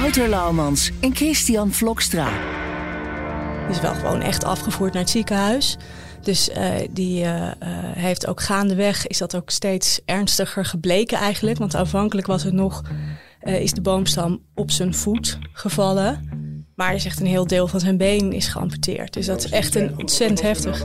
Wouter Laumans en Christian Vlokstra. is wel gewoon echt afgevoerd naar het ziekenhuis. Dus uh, die uh, uh, heeft ook gaandeweg, is dat ook steeds ernstiger gebleken eigenlijk. Want aanvankelijk was het nog, is de boomstam op zijn voet gevallen. Maar hij zegt een heel deel van zijn been is geamputeerd. Dus dat is echt een ontzettend heftig.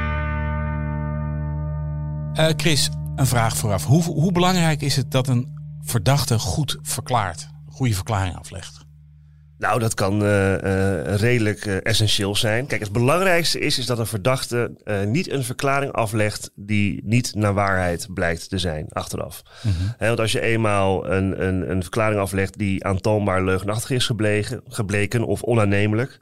Uh, Chris, een vraag vooraf. Hoe, hoe, belangrijk is het dat een verdachte goed verklaart, een goede verklaring aflegt? Nou, dat kan uh, uh, redelijk essentieel zijn. Kijk, het belangrijkste is, is dat een verdachte niet een verklaring aflegt die niet naar waarheid blijkt te zijn achteraf. Mm -hmm. He, want als je eenmaal een, een, een, verklaring aflegt die aantoonbaar leugenachtig is gebleken, gebleken of onaannemelijk,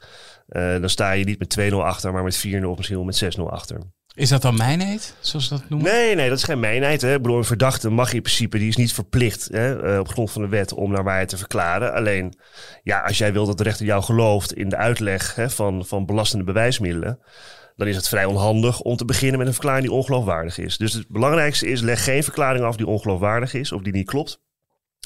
dan sta je niet met 2-0 achter, maar met 4-0 of misschien wel met 6-0 achter. Is dat dan mijnheid, zoals ze dat noemen? Nee, nee, dat is geen mijnheid. Hè. Een verdachte mag in principe, die is niet verplicht hè, op grond van de wet om naar waarheid te verklaren. Alleen, ja, als jij wil dat de rechter jou gelooft in de uitleg hè, van, van belastende bewijsmiddelen, dan is het vrij onhandig om te beginnen met een verklaring die ongeloofwaardig is. Dus het belangrijkste is, leg geen verklaring af die ongeloofwaardig is of die niet klopt.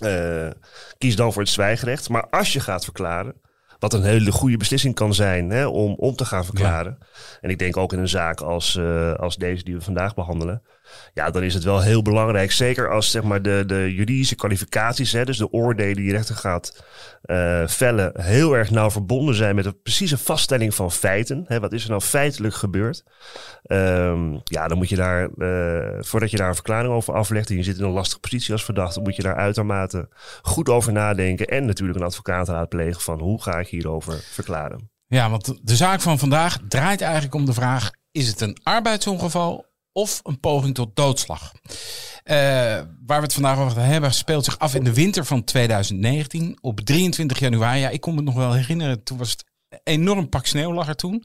Uh, kies dan voor het zwijgerecht. Maar als je gaat verklaren, wat een hele goede beslissing kan zijn hè, om, om te gaan verklaren. Ja. En ik denk ook in een zaak als, uh, als deze die we vandaag behandelen. Ja, dan is het wel heel belangrijk. Zeker als zeg maar, de, de juridische kwalificaties, hè, dus de oordelen die rechter gaat uh, vellen, heel erg nauw verbonden zijn met een precieze vaststelling van feiten. Hè, wat is er nou feitelijk gebeurd? Um, ja, dan moet je daar, uh, voordat je daar een verklaring over aflegt en je zit in een lastige positie als verdachte, moet je daar uitermate goed over nadenken. En natuurlijk een advocaat raadplegen van hoe ga ik hierover verklaren. Ja, want de zaak van vandaag draait eigenlijk om de vraag: is het een arbeidsongeval of een poging tot doodslag. Uh, waar we het vandaag over hebben, speelt zich af in de winter van 2019. Op 23 januari, ja, ik kon me nog wel herinneren, toen was het enorm pak sneeuw er toen.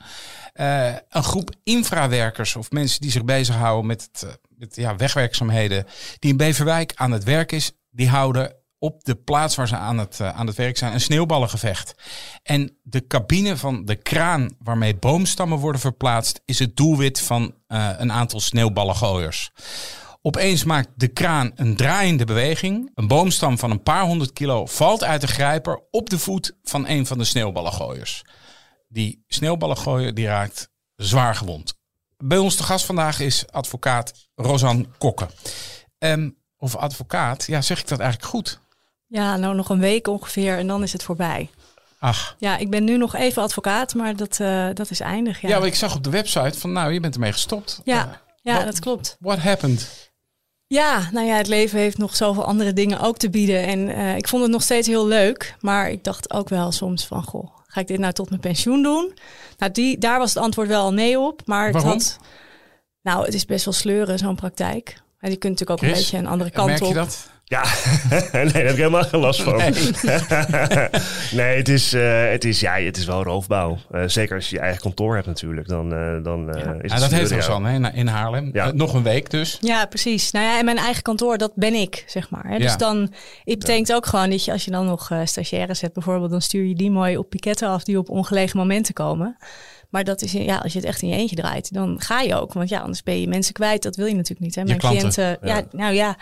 Uh, een groep infrawerkers of mensen die zich bezighouden met, het, met ja, wegwerkzaamheden, die in Beverwijk aan het werk is, die houden op de plaats waar ze aan het, uh, aan het werk zijn een sneeuwballengevecht. En de cabine van de kraan waarmee boomstammen worden verplaatst, is het doelwit van uh, een aantal sneeuwballengooiers. Opeens maakt de kraan een draaiende beweging. Een boomstam van een paar honderd kilo valt uit de grijper op de voet van een van de sneeuwballengooiers. Die sneeuwballengooier die raakt zwaar gewond. Bij ons de gast vandaag is advocaat Rosanne Kokke. Um, of advocaat, ja, zeg ik dat eigenlijk goed? Ja, nou nog een week ongeveer en dan is het voorbij. Ach. Ja, ik ben nu nog even advocaat, maar dat, uh, dat is eindig. Ja. ja, ik zag op de website van nou, je bent ermee gestopt. Ja, uh, ja what, dat klopt. What happened? Ja, nou ja, het leven heeft nog zoveel andere dingen ook te bieden. En uh, ik vond het nog steeds heel leuk, maar ik dacht ook wel soms van, goh, ga ik dit nou tot mijn pensioen doen? Nou, die, daar was het antwoord wel al nee op, maar Waarom? het had, nou, het is best wel sleuren, zo'n praktijk. Maar je kunt natuurlijk ook Chris, een beetje een andere kant merk op. je dat? Ja, nee, daar heb ik helemaal geen last van. Nee. nee, het, is, uh, het, is, ja, het is wel roofbouw. Uh, zeker als je je eigen kantoor hebt natuurlijk. Dan, uh, dan ja. is Ja, het dat heeft. Rosanne hè, in Haarlem. Ja. Uh, nog een week dus. Ja, precies. Nou ja, en mijn eigen kantoor, dat ben ik, zeg maar. Hè. Dus Ja. dan, het betekent ook gewoon dat je, als je dan nog uh, stagiaires hebt bijvoorbeeld, dan stuur je die mooi op piketten af die op ongelegen momenten komen. Maar dat is, ja, als je het echt in je eentje draait, dan ga je ook. Want ja, anders ben je mensen kwijt. Dat wil je natuurlijk niet. Hè? Je Mijn klanten, cliënten, ja. ja. nou ja,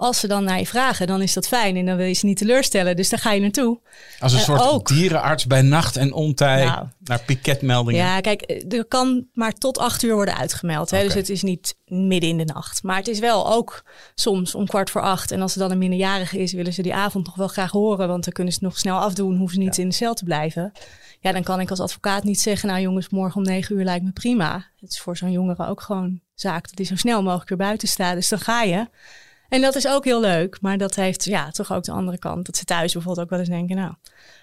als ze dan naar je vragen, dan is dat fijn. En dan wil je ze niet teleurstellen. Dus daar ga je naartoe. Als een Eh, soort ook. dierenarts bij nacht en ontij Nou. naar piketmeldingen. Ja, kijk, er kan maar tot acht uur worden uitgemeld. Hè? Dus het is niet midden in de nacht. Maar het is wel ook soms om kwart voor acht. En als er dan een minderjarige is, willen ze die avond nog wel graag horen. Want dan kunnen ze het nog snel afdoen, hoeven ze niet in de cel te blijven. Ja, dan kan ik als advocaat niet zeggen, nou jongens, morgen om negen uur lijkt me prima. Het is voor zo'n jongere ook gewoon zaak dat hij zo snel mogelijk weer buiten staat. Dus dan ga je. En dat is ook heel leuk. Maar dat heeft ja, toch ook de andere kant. Dat ze thuis bijvoorbeeld ook wel eens denken, nou,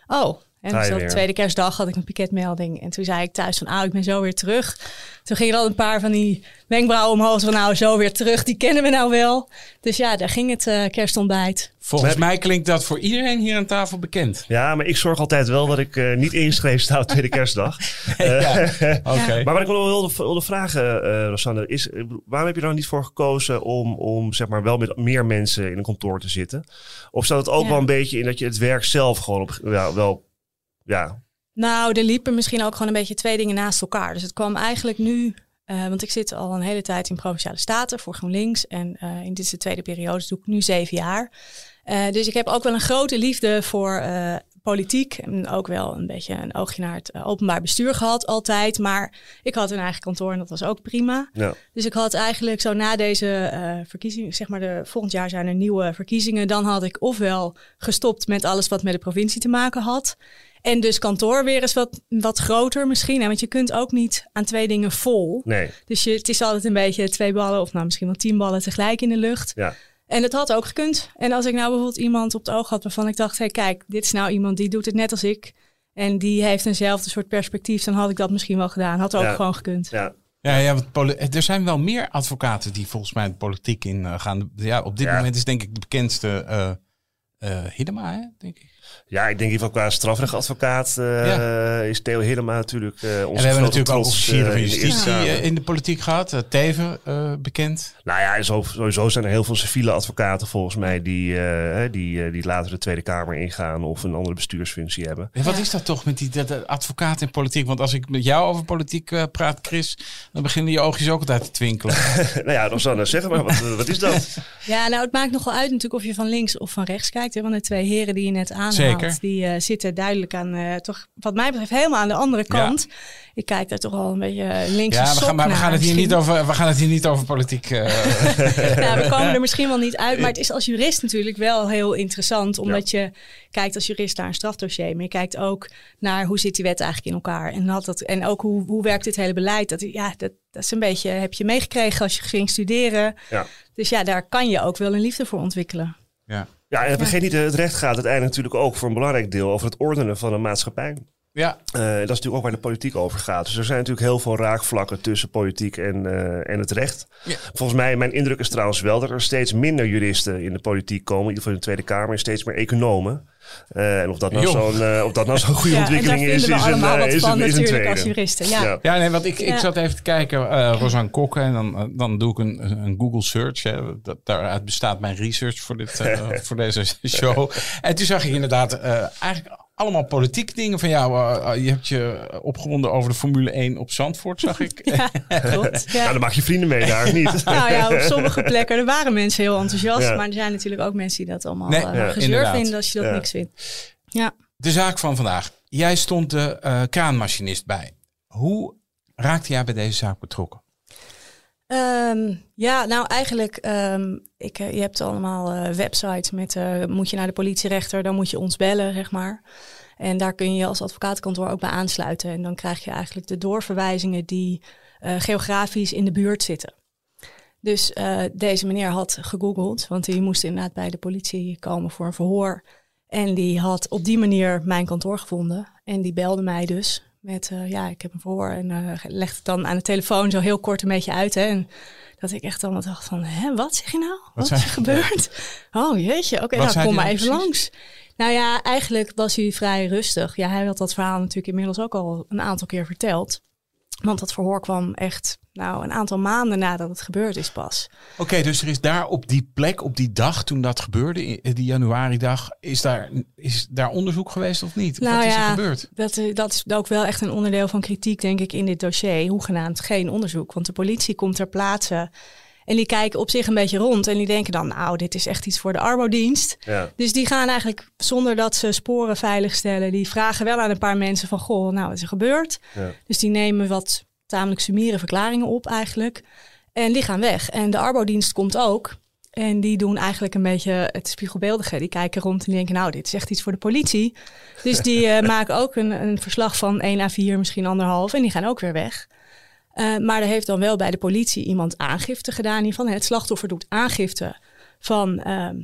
oh. En dus de tweede kerstdag had ik een piketmelding. En toen zei ik thuis van, ah, ik ben zo weer terug. Toen gingen er al een paar van die wenkbrauwen omhoog. Van, nou, zo weer terug. Die kennen we nou wel. Dus ja, daar ging het eh, kerstontbijt. Volgens Maar- mij klinkt dat voor iedereen hier aan tafel bekend. Ja, maar ik zorg altijd wel dat ik eh, niet ingeschreven sta op tweede kerstdag. Ja. Oké. Maar wat ik wel wilde, wilde vragen, eh Rosanne, is eh, waarom heb je er nou niet voor gekozen om, om zeg maar wel met meer mensen in een kantoor te zitten? Of staat het ook Ja. wel een beetje in dat je het werk zelf gewoon op, ja, wel, ja, Nou, er liepen misschien ook gewoon een beetje twee dingen naast elkaar. Dus het kwam eigenlijk nu... eh, want ik zit al een hele tijd in Provinciale Staten voor GroenLinks. En eh, in dit is de tweede periode, dus doe ik nu zeven jaar. Eh, dus ik heb ook wel een grote liefde voor politiek. En ook wel een beetje een oogje naar het openbaar bestuur gehad, altijd. Maar ik had een eigen kantoor en dat was ook prima. ja. Dus ik had eigenlijk zo na deze verkiezingen, zeg maar de, volgend jaar zijn er nieuwe verkiezingen. Dan had ik ofwel gestopt met alles wat met de provincie te maken had. En dus kantoor weer eens wat, wat groter misschien. Hè? Want je kunt ook niet aan twee dingen vol. nee, Dus je, het is altijd een beetje twee ballen of nou misschien wel tien ballen tegelijk in de lucht. ja. En het had ook gekund. En als ik nou bijvoorbeeld iemand op het oog had waarvan ik dacht, hé kijk, dit is nou iemand die doet het net als ik. En die heeft eenzelfde soort perspectief, dan had ik dat misschien wel gedaan. Had ook Ja. gewoon gekund. ja. Ja, ja want poli- er zijn wel meer advocaten die volgens mij de politiek in eh, gaan. Ja, op dit Ja. moment is denk ik de bekendste eh eh Hiddema, hè, denk ik. Ja, ik denk in ieder geval qua strafrechtadvocaat eh, is Theo Helema natuurlijk eh onze En we hebben natuurlijk ook officieren eh, van in de Eerste justitie eh, in de politiek gehad. Eh, Teven, eh, bekend. Nou ja, zo- sowieso zijn er heel veel civiele advocaten volgens mij die, eh, hè, die, eh, die later de Tweede Kamer ingaan of een andere bestuursfunctie hebben. Ja, wat Ja. is dat toch met die dat, advocaat in politiek? Want als ik met jou over politiek eh, praat, Chris, dan beginnen je oogjes ook altijd te twinkelen. nou ja, Rosanne, zeg maar, wat, wat is dat? Ja, nou, het maakt nog wel uit natuurlijk of je van links of van rechts kijkt. Hè? Want de twee heren die je net aanhaalt, Zeker. die eh, zitten duidelijk aan, eh, toch, wat mij betreft, helemaal aan de andere kant. Ik kijk daar toch al een beetje eh, links Ja, we gaan, maar we gaan, het hier niet over, we gaan het hier niet over politiek. eh, Ja, we komen er misschien wel niet uit, maar het is als jurist natuurlijk wel heel interessant. Omdat je kijkt als jurist naar een strafdossier, maar je kijkt ook naar hoe zit die wet eigenlijk in elkaar. En, had dat, en ook hoe, hoe werkt dit hele beleid. Dat, ja, dat, dat is een beetje, heb je meegekregen als je ging studeren. Ja. Dus ja, daar kan je ook wel een liefde voor ontwikkelen. ja. Ja, en vergeet niet, het recht gaat uiteindelijk natuurlijk ook voor een belangrijk deel over het ordenen van een maatschappij. Ja, Eh, dat is natuurlijk ook waar de politiek over gaat. Dus er zijn natuurlijk heel veel raakvlakken tussen politiek en, eh, en het recht. Ja. Volgens mij, mijn indruk is trouwens wel dat er steeds minder juristen in de politiek komen. In ieder geval in de Tweede Kamer. En steeds meer economen. Eh, en of dat nou zo'n of dat nou zo'n goede Ja, ontwikkeling en daar is, is een, is van een, is een tweede. als juristen. Ja. Ja. Ja, nee, want ik, ik Ja. zat even te kijken, eh Rosanne Kokken, en dan, dan doe ik een, een Google search. Hè. Dat, daaruit bestaat mijn research voor, dit, eh, voor deze show. En toen zag ik inderdaad eh, eigenlijk allemaal politieke dingen van jou. Eh, eh, je hebt je opgewonden over de Formule 1 op Zandvoort, zag ik. Ja, klopt. Ja. Nou, dan maak je vrienden mee daar, of niet? Nou ja, op sommige plekken er waren mensen heel enthousiast. Ja. Maar er zijn natuurlijk ook mensen die dat allemaal Nee, eh, ja, gezeur inderdaad. vinden als je dat Ja. niks vindt. Ja. De zaak van vandaag. Jij stond de eh, kraanmachinist bij. Hoe raakte jij bij deze zaak betrokken? Ehm, ja, nou eigenlijk, ehm, ik, eh, je hebt allemaal eh, websites met, eh, moet je naar de politierechter, dan moet je ons bellen, zeg maar. En daar kun je als advocatenkantoor ook bij aansluiten. En dan krijg je eigenlijk de doorverwijzingen die geografisch in de buurt zitten. Dus deze meneer had gegoogeld, want die moest inderdaad bij de politie komen voor een verhoor. En die had op die manier mijn kantoor gevonden. En die belde mij dus met, eh, ja, ik heb een verhoor. En eh legde het dan aan de telefoon zo heel kort een beetje uit. Hè. En dat ik echt allemaal dacht van, hè, wat zeg je nou? Wat, is er gebeurd? Oh jeetje, oké, Wat nou kom maar dan even precies? langs. Nou ja, eigenlijk was hij vrij rustig. Ja, hij had dat verhaal natuurlijk inmiddels ook al een aantal keer verteld. Want dat verhoor kwam echt nou, een aantal maanden nadat het gebeurd is pas. Oké, dus er is daar op die plek, op die dag toen dat gebeurde, i- die januari-dag, is daar, is daar onderzoek geweest of niet? Nou Wat is er ja, gebeurd? Dat, eh, dat is ook wel echt een onderdeel van kritiek, denk ik, in dit dossier. Hoegenaamd geen onderzoek. Want de politie komt ter plaatse En die kijken op zich een beetje rond en die denken dan, nou, dit is echt iets voor de arbodienst. Ja. Dus die gaan eigenlijk, zonder dat ze sporen veiligstellen, die vragen wel aan een paar mensen van, goh, nou, wat is er gebeurd? Ja. Dus die nemen wat tamelijk summiere verklaringen op eigenlijk. En die gaan weg. En de arbodienst komt ook. En die doen eigenlijk een beetje het spiegelbeeldige. Die kijken rond en die denken, nou, dit is echt iets voor de politie. Dus die eh, maken ook een, een verslag van 1 à 4, misschien anderhalf. En die gaan ook weer weg. Uh, maar er heeft dan wel bij de politie iemand aangifte gedaan hiervan. Het slachtoffer doet aangifte van ehm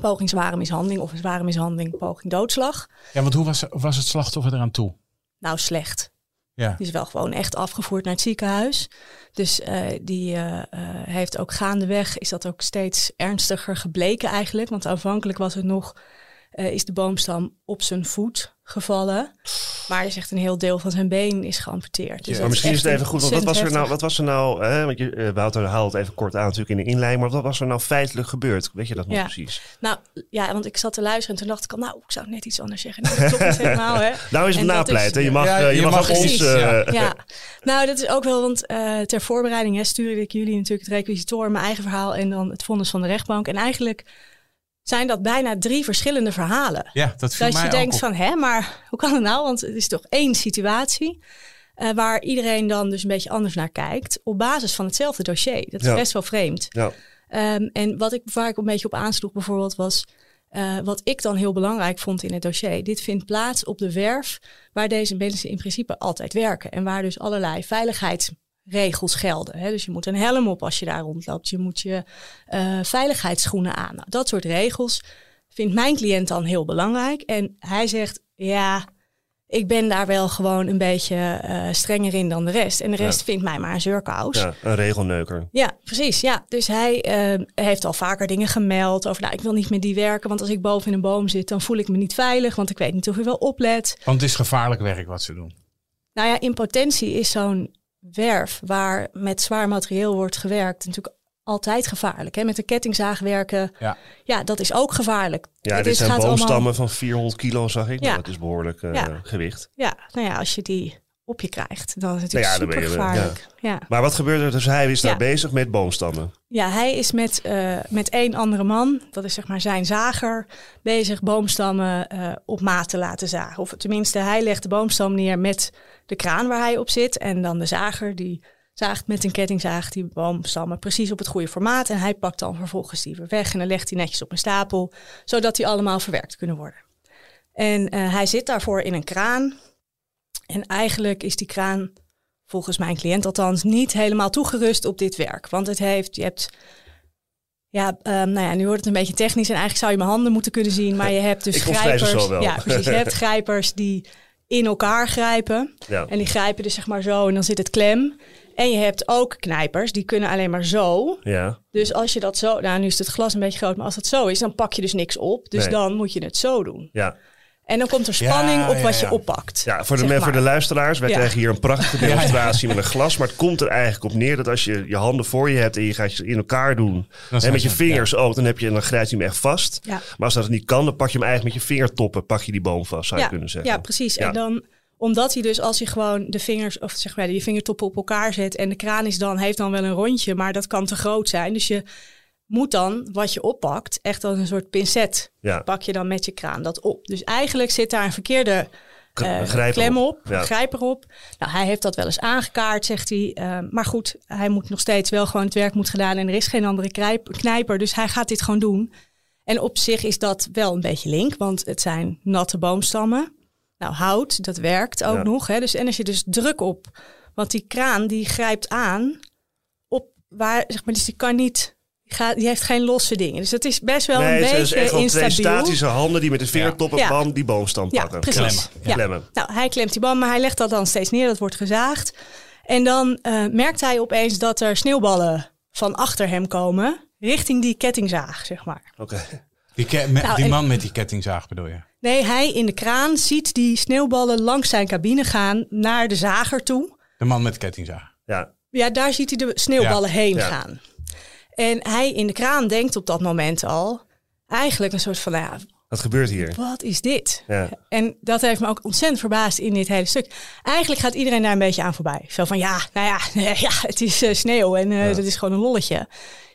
poging zware mishandeling of een zware mishandeling, poging doodslag. Ja, want hoe was, was het slachtoffer eraan toe? Nou, slecht. Ja. Die is wel gewoon echt afgevoerd naar het ziekenhuis. Dus uh, die uh, uh, heeft ook gaandeweg, is dat ook steeds ernstiger gebleken eigenlijk. Want aanvankelijk was het nog, is de boomstam op zijn voet gevallen. Maar is echt een heel deel van zijn been is geamputeerd. Dus maar misschien is het even goed, want wat was er nou, wat was er nou hè, want je, uh, Wouter haalt het even kort aan natuurlijk in de inleiding, maar wat was er nou feitelijk gebeurd? Weet je dat nog ja. precies? Nou ja, want ik zat te luisteren en toen dacht ik al, nou, ik zou net iets anders zeggen. Nou, dat klopt niet helemaal, hè. nou is het napleiten, je mag, ja, je, je mag, mag ons... Uh, ja. ja. nou dat is ook wel, want uh, ter voorbereiding hè, stuurde ik jullie natuurlijk het requisitor, mijn eigen verhaal en dan het vonnis van de rechtbank. En eigenlijk zijn dat bijna drie verschillende verhalen. Ja, dat viel dat mij je denkt ook van, hè, maar hoe kan het nou? Want het is toch één situatie uh, waar iedereen dan dus een beetje anders naar kijkt op basis van hetzelfde dossier. Dat is Ja. best wel vreemd. ja. Um, en wat ik, waar ik een beetje op aansloeg bijvoorbeeld was... Uh, wat ik dan heel belangrijk vond in het dossier. Dit vindt plaats op de werf waar deze mensen in principe altijd werken. En waar dus allerlei veiligheidsregels gelden. Hè? Dus je moet een helm op als je daar rondloopt. Je moet je uh, veiligheidsschoenen aan. Nou, dat soort regels vindt mijn cliënt dan heel belangrijk. En hij zegt, ja, ik ben daar wel gewoon een beetje uh, strenger in dan de rest. En de rest Ja. vindt mij maar een zeurkous. ja, een regelneuker. Ja, precies. Ja. Dus hij uh, heeft al vaker dingen gemeld over, nou, ik wil niet met die werken, want als ik boven in een boom zit, dan voel ik me niet veilig, want ik weet niet of u wel oplet. Want het is gevaarlijk werk wat ze doen. Nou ja, in potentie is zo'n werf waar met zwaar materieel wordt gewerkt natuurlijk altijd gevaarlijk. Hè? Met de kettingzaag werken, Ja. ja, dat is ook gevaarlijk. Ja, Het dit is- zijn gaat boomstammen allemaal- van 400 kilo, zag ik. Nou, Ja. dat is behoorlijk uh, Ja. gewicht. Ja, nou ja, als je die op je krijgt, dan is het Nou ja, natuurlijk dan ben super je- gevaarlijk. Ja. Maar wat gebeurde er? Dus hij is daar Ja. bezig met boomstammen. Ja, hij is met, uh, met één andere man, dat is zeg maar zijn zager, bezig boomstammen uh, op maat te laten zagen. Of tenminste, hij legt de boomstam neer met de kraan waar hij op zit. En dan de zager die zaagt met een kettingzaag die boomstammen precies op het goede formaat. En hij pakt dan vervolgens die weer weg en dan legt hij netjes op een stapel, zodat die allemaal verwerkt kunnen worden. En uh, hij zit daarvoor in een kraan. En eigenlijk is die kraan volgens mijn cliënt althans, niet helemaal toegerust op dit werk. Want het heeft, je hebt, ja, um, nou ja, nu wordt het een beetje technisch en eigenlijk zou je mijn handen moeten kunnen zien, maar je hebt dus Ik grijpers. Ja, precies. Je hebt grijpers die in elkaar grijpen. Ja. En die grijpen dus zeg maar zo en dan zit het klem. En je hebt ook knijpers, die kunnen alleen maar zo. Ja. Dus als je dat zo, nou nu is het glas een beetje groot, maar als het zo is, dan pak je dus niks op. Dus Nee. dan moet je het zo doen. Ja. En dan komt er spanning Ja, op wat ja, ja. je oppakt. Ja, voor de, voor de luisteraars, wij Ja. krijgen hier een prachtige demonstratie met een glas. Maar het komt er eigenlijk op neer dat als je je handen voor je hebt en je gaat je in elkaar doen. En met je ze- vingers ook, dan, heb je, dan grijpt hij hem echt vast. Ja. Maar als dat niet kan, dan pak je hem eigenlijk met je vingertoppen, pak je die boom vast, zou je kunnen zeggen. Ja, precies. Ja. En dan omdat hij dus als je gewoon de vingers of zeg maar je vingertoppen op elkaar zet en de kraan is dan heeft dan wel een rondje, maar dat kan te groot zijn. Dus je moet dan wat je oppakt echt als een soort pincet Ja. pak je dan met je kraan dat op. Dus eigenlijk zit daar een verkeerde eh, grijper klem op, Ja. op. Nou, hij heeft dat wel eens aangekaart, zegt hij. Eh, maar goed, hij moet nog steeds wel gewoon het werk moet gedaan en er is geen andere knijper, dus hij gaat dit gewoon doen. En op zich is dat wel een beetje link, want het zijn natte boomstammen. Nou, hout, dat werkt ook Ja. nog. Hè? Dus, en als je dus druk op, want die kraan die grijpt aan op waar, zeg maar, dus die kan niet, gaat, die heeft geen losse dingen. Dus dat is best wel nee, een het is beetje echt wel twee instabiel. statische handen die met de vingertoppen Ja. bam, die boomstam Ja, pakken. precies. Klemmen. Ja. Klemmen. Nou, hij klemt die boom, maar hij legt dat dan steeds neer. Dat wordt gezaagd. En dan eh, merkt hij opeens dat er sneeuwballen van achter hem komen. Richting die kettingzaag, zeg maar. Oké. Die, Nou, die en- man met die kettingzaag bedoel je? Nee, hij in de kraan ziet die sneeuwballen langs zijn cabine gaan naar de zager toe. De man met de kettingzaag. Ja. Ja, daar ziet hij de sneeuwballen Ja, heen ja. gaan. En hij in de kraan denkt op dat moment al eigenlijk een soort van, nou ja, Wat gebeurt hier? Wat is dit? Ja. En dat heeft me ook ontzettend verbaasd in dit hele stuk. Eigenlijk gaat iedereen daar een beetje aan voorbij. Zo van ja, nou ja, ja het is eh, sneeuw en eh, dat is gewoon een lolletje.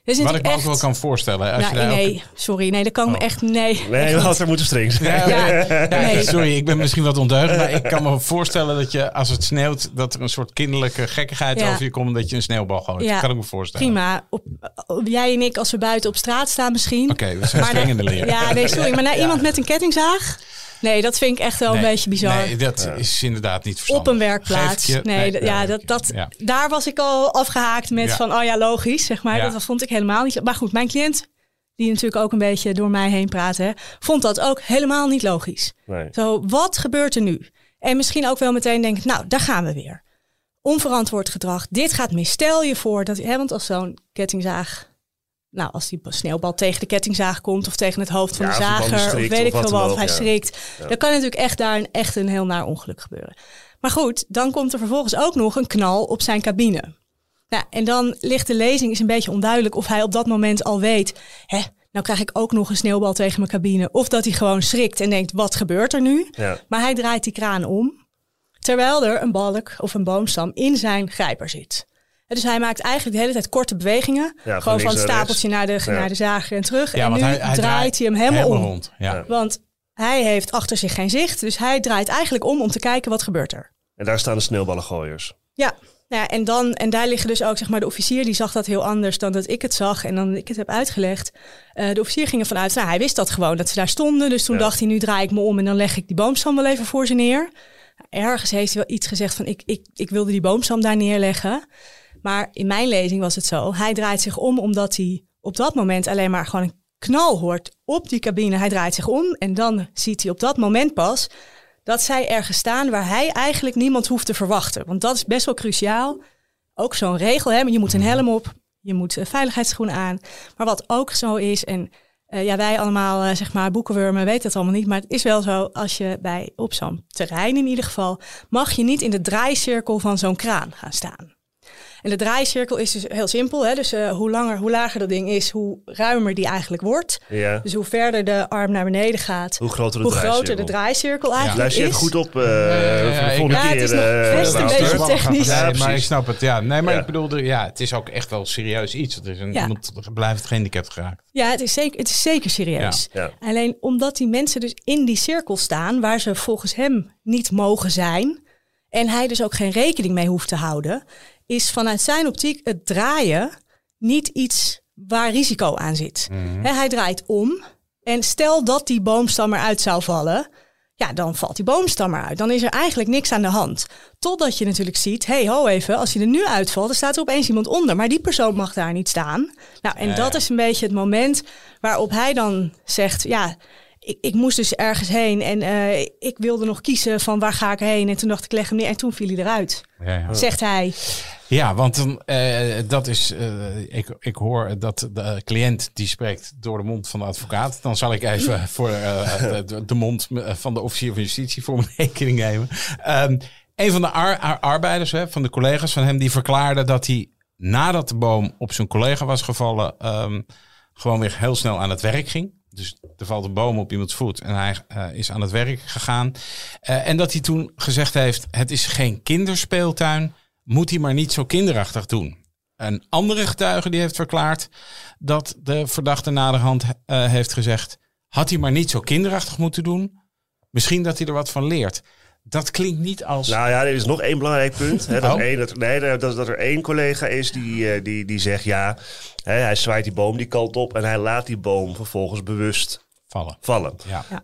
Dat Wat ik me natuurlijk ook wel echt- kan voorstellen. Als Nou, je daar ook- nee, sorry, nee, dat kan me Oh. echt nee. Nee, echt we niet. hadden moeten streng zijn. Ja, Ja, ja, nee. sorry, ik ben misschien wat ondeugend, maar ik kan me voorstellen dat je als het sneeuwt, dat er een soort kinderlijke gekkigheid Ja. over je komt, dat je een sneeuwbal gooit. Ja. Dat kan ik me voorstellen. Prima. Op, op- jij en ik, als we buiten op straat staan misschien. Oké, we zijn Maar streng in de leer. Ja, nee, sorry. Maar naar iemand met een kettingzaag? Nee, dat vind ik echt wel Nee, een beetje bizar. Nee, dat is inderdaad niet op verstandig. een werkplaats. Je- nee, ja, ja, dat, dat, ja. daar was ik al afgehaakt met Ja. van, oh ja, logisch, zeg maar. Ja. Dat vond ik helemaal niet. Maar goed, mijn cliënt, die natuurlijk ook een beetje door mij heen praatte, hè, vond dat ook helemaal niet logisch. Nee. Zo, wat gebeurt er nu? En misschien ook wel meteen denken, nou, daar gaan we weer. Onverantwoord gedrag, dit gaat mis. Stel je voor dat, hè, want als zo'n kettingzaag, nou, als die sneeuwbal tegen de kettingzaag komt of tegen het hoofd van Ja, de zager, of weet ik veel wat, hij ja. schrikt, dan kan natuurlijk echt daar een, echt een heel naar ongeluk gebeuren. Maar goed, dan komt er vervolgens ook nog een knal op zijn cabine. Nou, en dan ligt de lezing is een beetje onduidelijk of hij op dat moment al weet, hè, nou krijg ik ook nog een sneeuwbal tegen mijn cabine. Of dat hij gewoon schrikt en denkt, wat gebeurt er nu? Ja. Maar hij draait die kraan om, terwijl er een balk of een boomstam in zijn grijper zit. Dus hij maakt eigenlijk de hele tijd korte bewegingen. gewoon van het stapeltje naar de, Ja. naar de zager en terug. Ja, en nu hij, hij draait hij hem helemaal, om. rond. Ja. Ja. Want hij heeft achter zich geen zicht. Dus hij draait eigenlijk om om te kijken wat gebeurt er. En daar staan de sneeuwballengooiers. Ja, nou ja, en, dan, en daar liggen dus ook, zeg maar, de officier die zag dat heel anders dan dat ik het zag en dan ik het heb uitgelegd. Eh, de officier ging ervan uit, nou, hij wist dat gewoon, dat ze daar stonden. Dus toen Ja. dacht hij, nu draai ik me om en dan leg ik die boomstam wel even voor ze neer. Ergens heeft hij wel iets gezegd van, ik, ik, ik wilde die boomstam daar neerleggen. Maar in mijn lezing was het zo, hij draait zich om omdat hij op dat moment alleen maar gewoon een knal hoort op die cabine. Hij draait zich om en dan ziet hij op dat moment pas dat zij ergens staan waar hij eigenlijk niemand hoeft te verwachten. Want dat is best wel cruciaal. Ook zo'n regel, hè? je moet een helm op, je moet eh, veiligheidsschoenen aan. Maar wat ook zo is, en eh, ja, wij allemaal, eh, zeg maar, boekenwurmen weten het allemaal niet. Maar het is wel zo, als je bij op zo'n terrein in ieder geval, mag je niet in de draaicirkel van zo'n kraan gaan staan. En de draaicirkel is dus heel simpel. Hè? Dus eh, hoe langer, hoe lager dat ding is, hoe ruimer die eigenlijk wordt. Ja. Dus hoe verder de arm naar beneden gaat, Hoe groter de hoe groter draaicirkel. de draaicirkel eigenlijk Luister je is. goed op eh ja, voor de ik- volgende Ja, het keer. is nog eh, best een beetje technisch. Ja, maar ik snap het. Ja, nee, maar Ja. ik bedoelde, ja, het is ook echt wel serieus iets. Het is een, Ja. Iemand blijft gehandicapt geraakt. Ja, het is zeker, het is zeker serieus. Ja. Alleen omdat die mensen dus in die cirkel staan waar ze volgens hem niet mogen zijn. En hij dus ook geen rekening mee hoeft te houden. Is vanuit zijn optiek het draaien niet iets waar risico aan zit. Hè, hij draait om. En stel dat die boomstam eruit zou vallen. Ja, dan valt die boomstam eruit. Dan is er eigenlijk niks aan de hand. Totdat je natuurlijk ziet, hey, ho even, als hij er nu uitvalt, dan staat er opeens iemand onder. Maar die persoon mag daar niet staan. Nou, en dat is een beetje het moment waarop hij dan zegt, ja, ik, ik moest dus ergens heen en eh, ik wilde nog kiezen van waar ga ik heen. En toen dacht ik, leg hem neer en toen viel hij eruit. Ja, ja. Zegt hij. Ja, want dan, eh, dat is, eh, ik, ik hoor dat de cliënt die spreekt door de mond van de advocaat. Dan zal ik even voor de, de mond van de officier van justitie voor mijn rekening nemen. Ehm, een van de ar- ar- arbeiders, hè, van de collega's van hem, die verklaarde dat hij nadat de boom op zijn collega was gevallen, ehm, gewoon weer heel snel aan het werk ging. Dus er valt een boom op iemands voet en hij eh, is aan het werk gegaan. Eh, en dat hij toen gezegd heeft, het is geen kinderspeeltuin moet hij maar niet zo kinderachtig doen. Een andere getuige die heeft verklaard dat de verdachte naderhand eh, heeft gezegd... had hij maar niet zo kinderachtig moeten doen. Misschien dat hij er wat van leert. Dat klinkt niet als... Nou ja, er is nog één belangrijk punt. Hè, dat, Oh. één, dat, nee, dat, dat er één collega is die, eh, die, die zegt ja, hè, hij zwaait die boom die kant op en hij laat die boom vervolgens bewust vallen. vallen. Ja. Ja.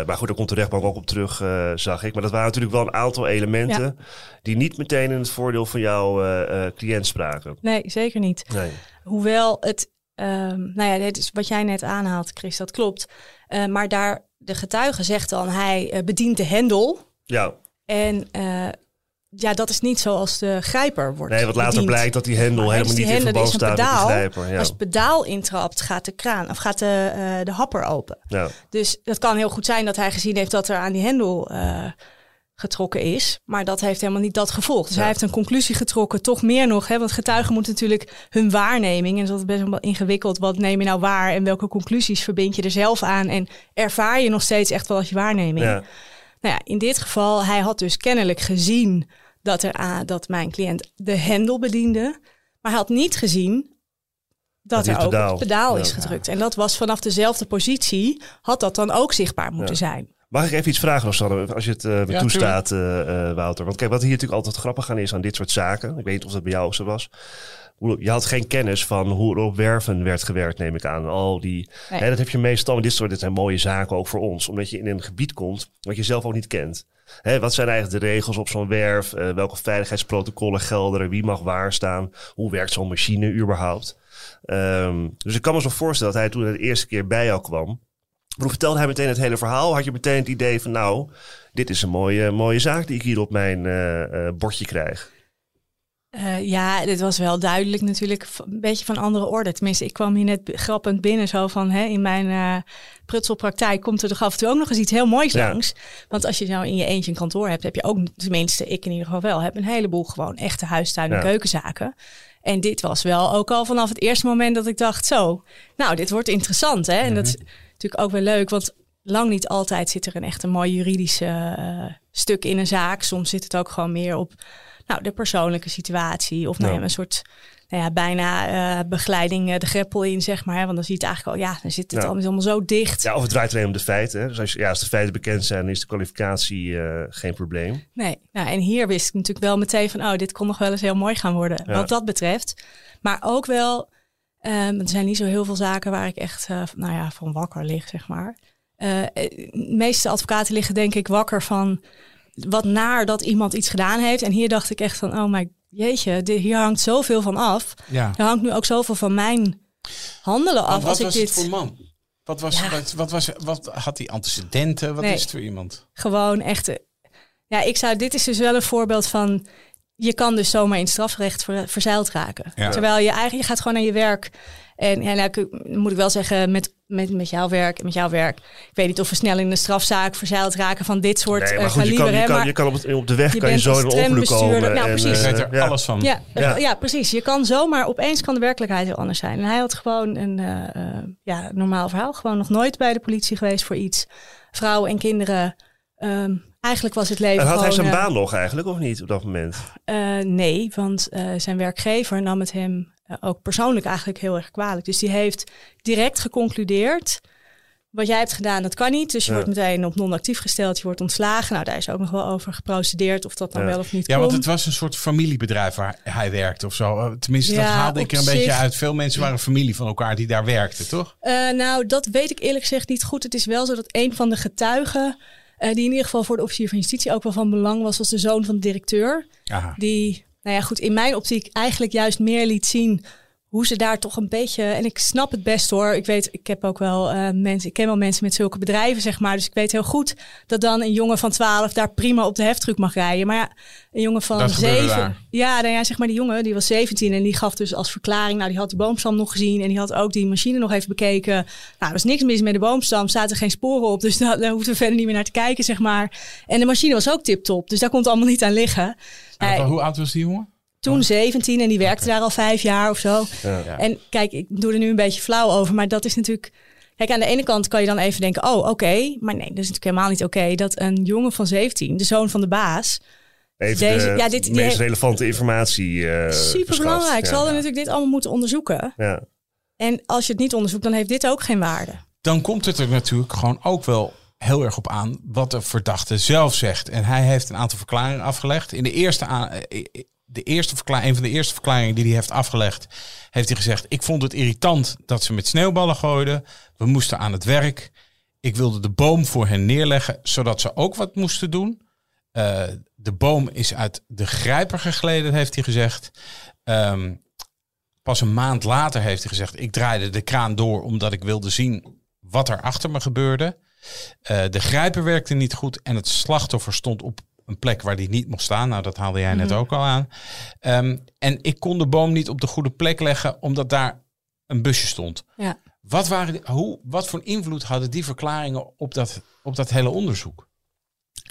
Eh, maar goed, daar komt de rechtbank ook op terug, eh, zag ik. Maar dat waren natuurlijk wel een aantal elementen die niet meteen in het voordeel van jouw eh, eh, cliënt spraken. Nee, zeker niet. Nee. Hoewel het, ehm, nou ja, dit is wat jij net aanhaalt, Chris, dat klopt. Eh, maar daar, de getuige zegt dan, hij eh, bedient de hendel. Ja, En eh, ja, dat is niet zoals de grijper wordt nee, wat later bediend. blijkt dat die hendel Maar helemaal dus niet in verband met pedaal. grijper. Ja. Als het pedaal intrapt, gaat de kraan of gaat de, eh, de happer open. Ja. Dus dat kan heel goed zijn dat hij gezien heeft dat er aan die hendel getrokken is. Maar dat heeft helemaal niet dat gevolg. Dus hij heeft een conclusie getrokken, toch meer nog. Hè, want getuigen moeten natuurlijk hun waarneming. En dat is best wel ingewikkeld. Wat neem je nou waar en welke conclusies verbind je er zelf aan? En ervaar je nog steeds echt wel als je waarneming? Ja. Nou ja, in dit geval, hij had dus kennelijk gezien dat, er, dat mijn cliënt de hendel bediende. Maar hij had niet gezien dat Dat er ook pedaal- het pedaal is gedrukt. En dat was vanaf dezelfde positie, had dat dan ook zichtbaar moeten zijn. Mag ik even iets vragen, Rosanne, als je het eh, me Ja, toestaat, eh, eh, Wouter? Want kijk, wat hier natuurlijk altijd grappig aan is aan dit soort zaken, ik weet niet of dat bij jou ook zo was. Je had geen kennis van hoe er op werven werd gewerkt, neem ik aan. Al die, Nee. hè, dat heb je meestal, dit soort dit zijn mooie zaken ook voor ons, omdat je in een gebied komt wat je zelf ook niet kent. Hè, wat zijn eigenlijk de regels op zo'n werf? Eh, welke veiligheidsprotocollen gelden er? Wie mag waar staan? Hoe werkt zo'n machine überhaupt? Ehm, dus ik kan me zo voorstellen dat hij toen de eerste keer bij jou kwam. Hoe vertelde hij meteen het hele verhaal? Had je meteen het idee van nou, dit is een mooie, mooie zaak die ik hier op mijn eh, eh, bordje krijg. Eh, ja, dit was wel duidelijk natuurlijk een beetje van andere orde. Tenminste, ik kwam hier net grappend binnen zo van... Hè, in mijn eh prutselpraktijk komt er toch af en toe ook nog eens iets heel moois Ja. langs. Want als je nou in je eentje een kantoor hebt, heb je ook, tenminste ik in ieder geval wel... heb een heleboel gewoon echte huistuin- en Ja. keukenzaken. En dit was wel ook al vanaf het eerste moment dat ik dacht... zo, nou, dit wordt interessant. Hè? En dat is natuurlijk ook wel leuk, want lang niet altijd zit er een echt een mooi juridische eh, stuk in een zaak. Soms zit het ook gewoon meer op nou, de persoonlijke situatie. Of nou Ja. een soort nou ja, bijna eh, begeleiding eh, de greppel in, zeg maar. Hè? Want dan zie je het eigenlijk al, ja, dan zit het Ja. allemaal, zo dicht. Ja, of het draait alleen om de feiten. Hè? Dus als, ja, als de feiten bekend zijn, is de kwalificatie geen probleem. Nee, nou, en hier wist ik natuurlijk wel meteen van, oh, dit kon nog wel eens heel mooi gaan worden. Wat dat betreft. Maar ook wel, ehm, er zijn niet zo heel veel zaken waar ik echt, eh, nou ja, van wakker lig, zeg maar. Eh, eh, de meeste advocaten liggen denk ik wakker van wat naar dat iemand iets gedaan heeft. En hier dacht ik echt van, oh mijn jeetje, dit, hier hangt zoveel van af. Ja. Er hangt nu ook zoveel van mijn handelen af. Als ik was dit het voor man? Wat, was, Ja. wat, wat, was, wat had hij antecedenten? Wat Nee. is het voor iemand? gewoon echt. Ja, ik zou. Dit is dus wel een voorbeeld van. Je kan dus zomaar in strafrecht ver, verzeild raken. Ja. Terwijl je eigenlijk, je gaat gewoon naar je werk. En ja, nou, ik- moet ik wel zeggen, met, met, met jouw werk en met jouw werk. Ik weet niet of we snel in een strafzaak verzeild raken van dit soort Nee, eh, maar goed, je kan, je kan, je op, het, op de weg je kan je bent zo als in een ongeluk komen. Nou, en, precies. Eh, weet er ja. alles van. ja, Ja. ja. precies. Je kan zomaar, opeens kan de werkelijkheid heel anders zijn. En hij had gewoon een eh, eh, ja, normaal verhaal. Gewoon nog nooit bij de politie geweest voor iets. Vrouwen en kinderen. Ehm, eigenlijk was het leven En had hij zijn eh, baan nog eigenlijk, of niet, op dat moment? eh, nee, want eh, zijn werkgever nam het hem ook persoonlijk eigenlijk heel erg kwalijk. Dus die heeft direct geconcludeerd. Wat jij hebt gedaan, dat kan niet. Dus je Ja. wordt meteen op non-actief gesteld. Je wordt ontslagen. Nou, daar is ook nog wel over geprocedeerd of dat dan Ja. wel of niet Ja, kon. want het was een soort familiebedrijf waar hij werkte of zo. Tenminste, dat haalde ik er een beetje uit. Veel mensen waren familie van elkaar die daar werkten, toch? Eh, nou, dat weet ik eerlijk gezegd niet goed. Het is wel zo dat een van de getuigen, eh, die in ieder geval voor de officier van justitie ook wel van belang was, was de zoon van de directeur. Aha. Die, nou ja, goed, in mijn optiek eigenlijk juist meer liet zien hoe ze daar toch een beetje. En ik snap het best hoor. Ik weet, ik heb ook wel eh, mensen, ik ken wel mensen met zulke bedrijven, zeg maar. Dus ik weet heel goed dat dan een jongen van 12 daar prima op de heftruck mag rijden. Maar ja, een jongen van Dat gebeurde 7. daar. Ja, nou ja, zeg maar die jongen, die was 17 en die gaf dus als verklaring, nou die had die boomstam nog gezien en die had ook die machine nog even bekeken. Nou, er was niks mis met de boomstam, zaten geen sporen op, dus daar, daar hoefden we verder niet meer naar te kijken, zeg maar. En de machine was ook tip-top, dus daar kon het allemaal niet aan liggen. En Hij- hoe oud was die jongen? Toen 17 en die werkte daar al vijf jaar of zo. Ja. Ja. En kijk, ik doe er nu een beetje flauw over, maar dat is natuurlijk. Kijk, aan de ene kant kan je dan even denken: oh, oké. Maar nee, dat is natuurlijk helemaal niet oké dat een jongen van 17, de zoon van de baas. Even Deze- de ja, dit- meest heeft- relevante informatie eh Super belangrijk. Ze Ja. hadden natuurlijk dit allemaal moeten onderzoeken. Ja. En als je het niet onderzoekt, dan heeft dit ook geen waarde. Dan komt het er natuurlijk gewoon ook wel heel erg op aan wat de verdachte zelf zegt. En hij heeft een aantal verklaringen afgelegd. In de eerste, aan, de eerste verklaring, een van de eerste verklaringen die hij heeft afgelegd, heeft hij gezegd: Ik vond het irritant dat ze met sneeuwballen gooiden. We moesten aan het werk. Ik wilde de boom voor hen neerleggen, zodat ze ook wat moesten doen. Eh, de boom is uit de grijper gegleden, heeft hij gezegd. Ehm, pas een maand later heeft hij gezegd: Ik draaide de kraan door omdat ik wilde zien wat er achter me gebeurde. Eh, de grijper werkte niet goed en het slachtoffer stond op een plek waar die niet mocht staan. Nou, dat haalde jij net ook al aan. Ehm, en ik kon de boom niet op de goede plek leggen omdat daar een busje stond. Ja. Wat, waren die- hoe, wat voor invloed hadden die verklaringen op dat, op dat hele onderzoek?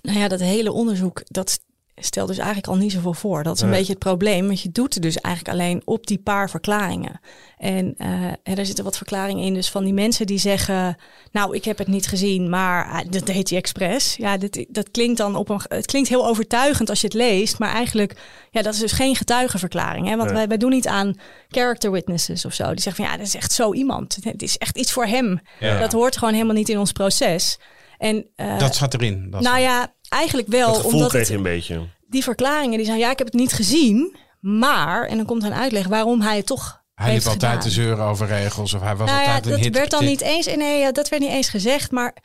Nou ja, dat hele onderzoek, dat stelt dus eigenlijk al niet zoveel voor. Dat is een beetje het probleem. Want je doet het dus eigenlijk alleen op die paar verklaringen. En en er zitten wat verklaringen in. Dus van die mensen die zeggen... nou, ik heb het niet gezien, maar ah, dat deed hij expres. Ja, dit, dat klinkt dan op een... Het klinkt heel overtuigend als je het leest. Maar eigenlijk, ja, dat is dus geen getuigenverklaring. Hè? Want wij, wij doen niet aan character witnesses of zo. Die zeggen van, ja, dat is echt zo iemand. Het is echt iets voor hem. Ja. Dat hoort gewoon helemaal niet in ons proces. En eh, Dat zat erin. Dat nou ja, eigenlijk wel. Dat gevoel omdat kreeg het, een beetje. die verklaringen die zijn, ja, ik heb het niet gezien, maar, en dan komt een uitleg waarom hij het toch hij liep heeft altijd gedaan. te zeuren over regels. Of hij was Nou ja, altijd een dat hit. werd dan niet eens, nee, ja, dat werd niet eens gezegd, maar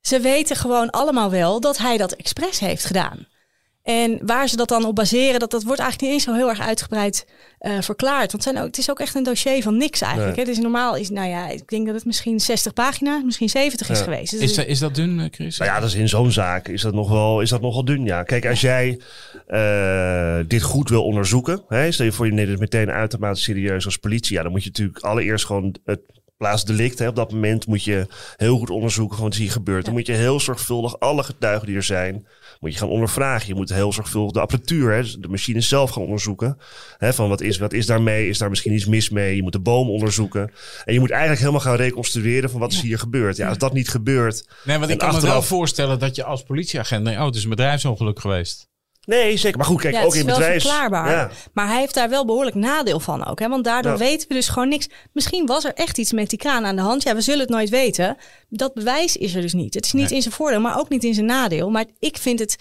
ze weten gewoon allemaal wel dat hij dat expres heeft gedaan. En waar ze dat dan op baseren, dat, dat wordt eigenlijk niet eens zo heel erg uitgebreid eh, verklaard. Want het, zijn ook, het is ook echt een dossier van niks eigenlijk. Nee. Hè? Dus normaal is, nou ja, ik denk dat het misschien 60 pagina's, misschien 70 is geweest. Dus Is, dat, is dat dun, eh, Chris? Nou ja, dat is in zo'n zaak is dat nog wel, is dat nogal dun. Ja. Kijk, als jij eh, dit goed wil onderzoeken, hè, stel je voor je neemt het meteen uitermate serieus als politie, ja, dan moet je natuurlijk allereerst gewoon het plaatsdelict, hè, op dat moment moet je heel goed onderzoeken van wat hier gebeurt. Dan moet je heel zorgvuldig alle getuigen die er zijn, moet je gaan ondervragen. Je moet heel zorgvuldig de apparatuur, hè, dus de machine zelf gaan onderzoeken. Hè, van wat is, wat is daarmee? Is daar misschien iets mis mee? Je moet de boom onderzoeken. En je moet eigenlijk helemaal gaan reconstrueren van wat is hier gebeurd. Ja, als dat niet gebeurt, Nee, want ik kan me wel voorstellen dat je als politieagent... denkt, oh, het is een bedrijfsongeluk geweest. Nee, zeker. Maar goed, kijk, ja, ook het is in wel bedrijfs... verklaarbaar. Ja. Maar hij heeft daar wel behoorlijk nadeel van ook. Hè? Want daardoor Ja. weten we dus gewoon niks. Misschien was er echt iets met die kraan aan de hand. Ja, we zullen het nooit weten. Dat bewijs is er dus niet. Het is niet in zijn voordeel, maar ook niet in zijn nadeel. Maar ik vind het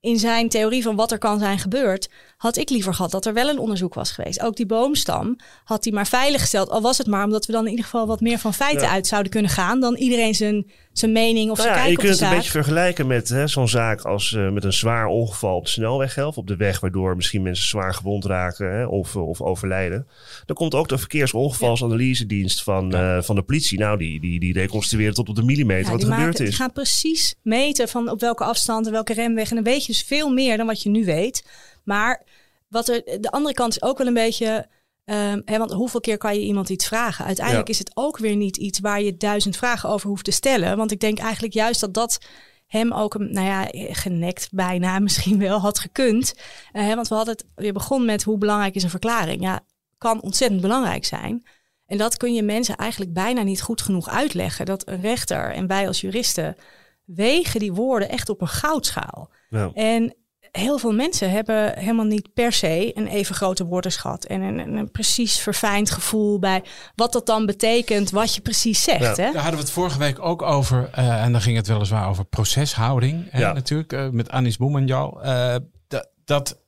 in zijn theorie van wat er kan zijn gebeurd... had ik liever gehad dat er wel een onderzoek was geweest. Ook die boomstam had hij maar veiliggesteld. Al was het maar omdat we dan in ieder geval wat meer van feiten Ja. uit zouden kunnen gaan... dan iedereen zijn, zijn mening of Nou zijn ja, je kijk op kunt de het een zaak. beetje vergelijken met zo'n zaak als eh, met een zwaar ongeval op de snelweg of op de weg, waardoor misschien mensen zwaar gewond raken hè, of, of overlijden. Dan komt ook de verkeersontgevalsanalysedienst van, eh, van de politie. Nou, die, die, die reconstrueren tot op de millimeter Ja, wat er gebeurd maken, die is. gaan precies meten van op welke afstand en welke remweg. En dan weet je dus veel meer dan wat je nu weet. Maar wat er, de andere kant is ook wel een beetje... ehm, hè, want hoeveel keer kan je iemand iets vragen? Uiteindelijk Ja. is het ook weer niet iets waar je duizend vragen over hoeft te stellen. Want ik denk eigenlijk juist dat dat hem ook, een, nou ja, genekt bijna misschien wel had gekund. Eh, hè, want we hadden het weer begonnen met hoe belangrijk is een verklaring. Ja, kan ontzettend belangrijk zijn. En dat kun je mensen eigenlijk bijna niet goed genoeg uitleggen. Dat een rechter en wij als juristen wegen die woorden echt op een goudschaal. Ja. En heel veel mensen hebben helemaal niet per se een even grote woordenschat. En een, een, een precies verfijnd gevoel bij wat dat dan betekent, wat je precies zegt. Ja. Hè? Daar hadden we het vorige week ook over. eh, en dan ging het weliswaar over proceshouding. Hè, Ja. Natuurlijk, eh, met Anis Boemenjal. eh dat dat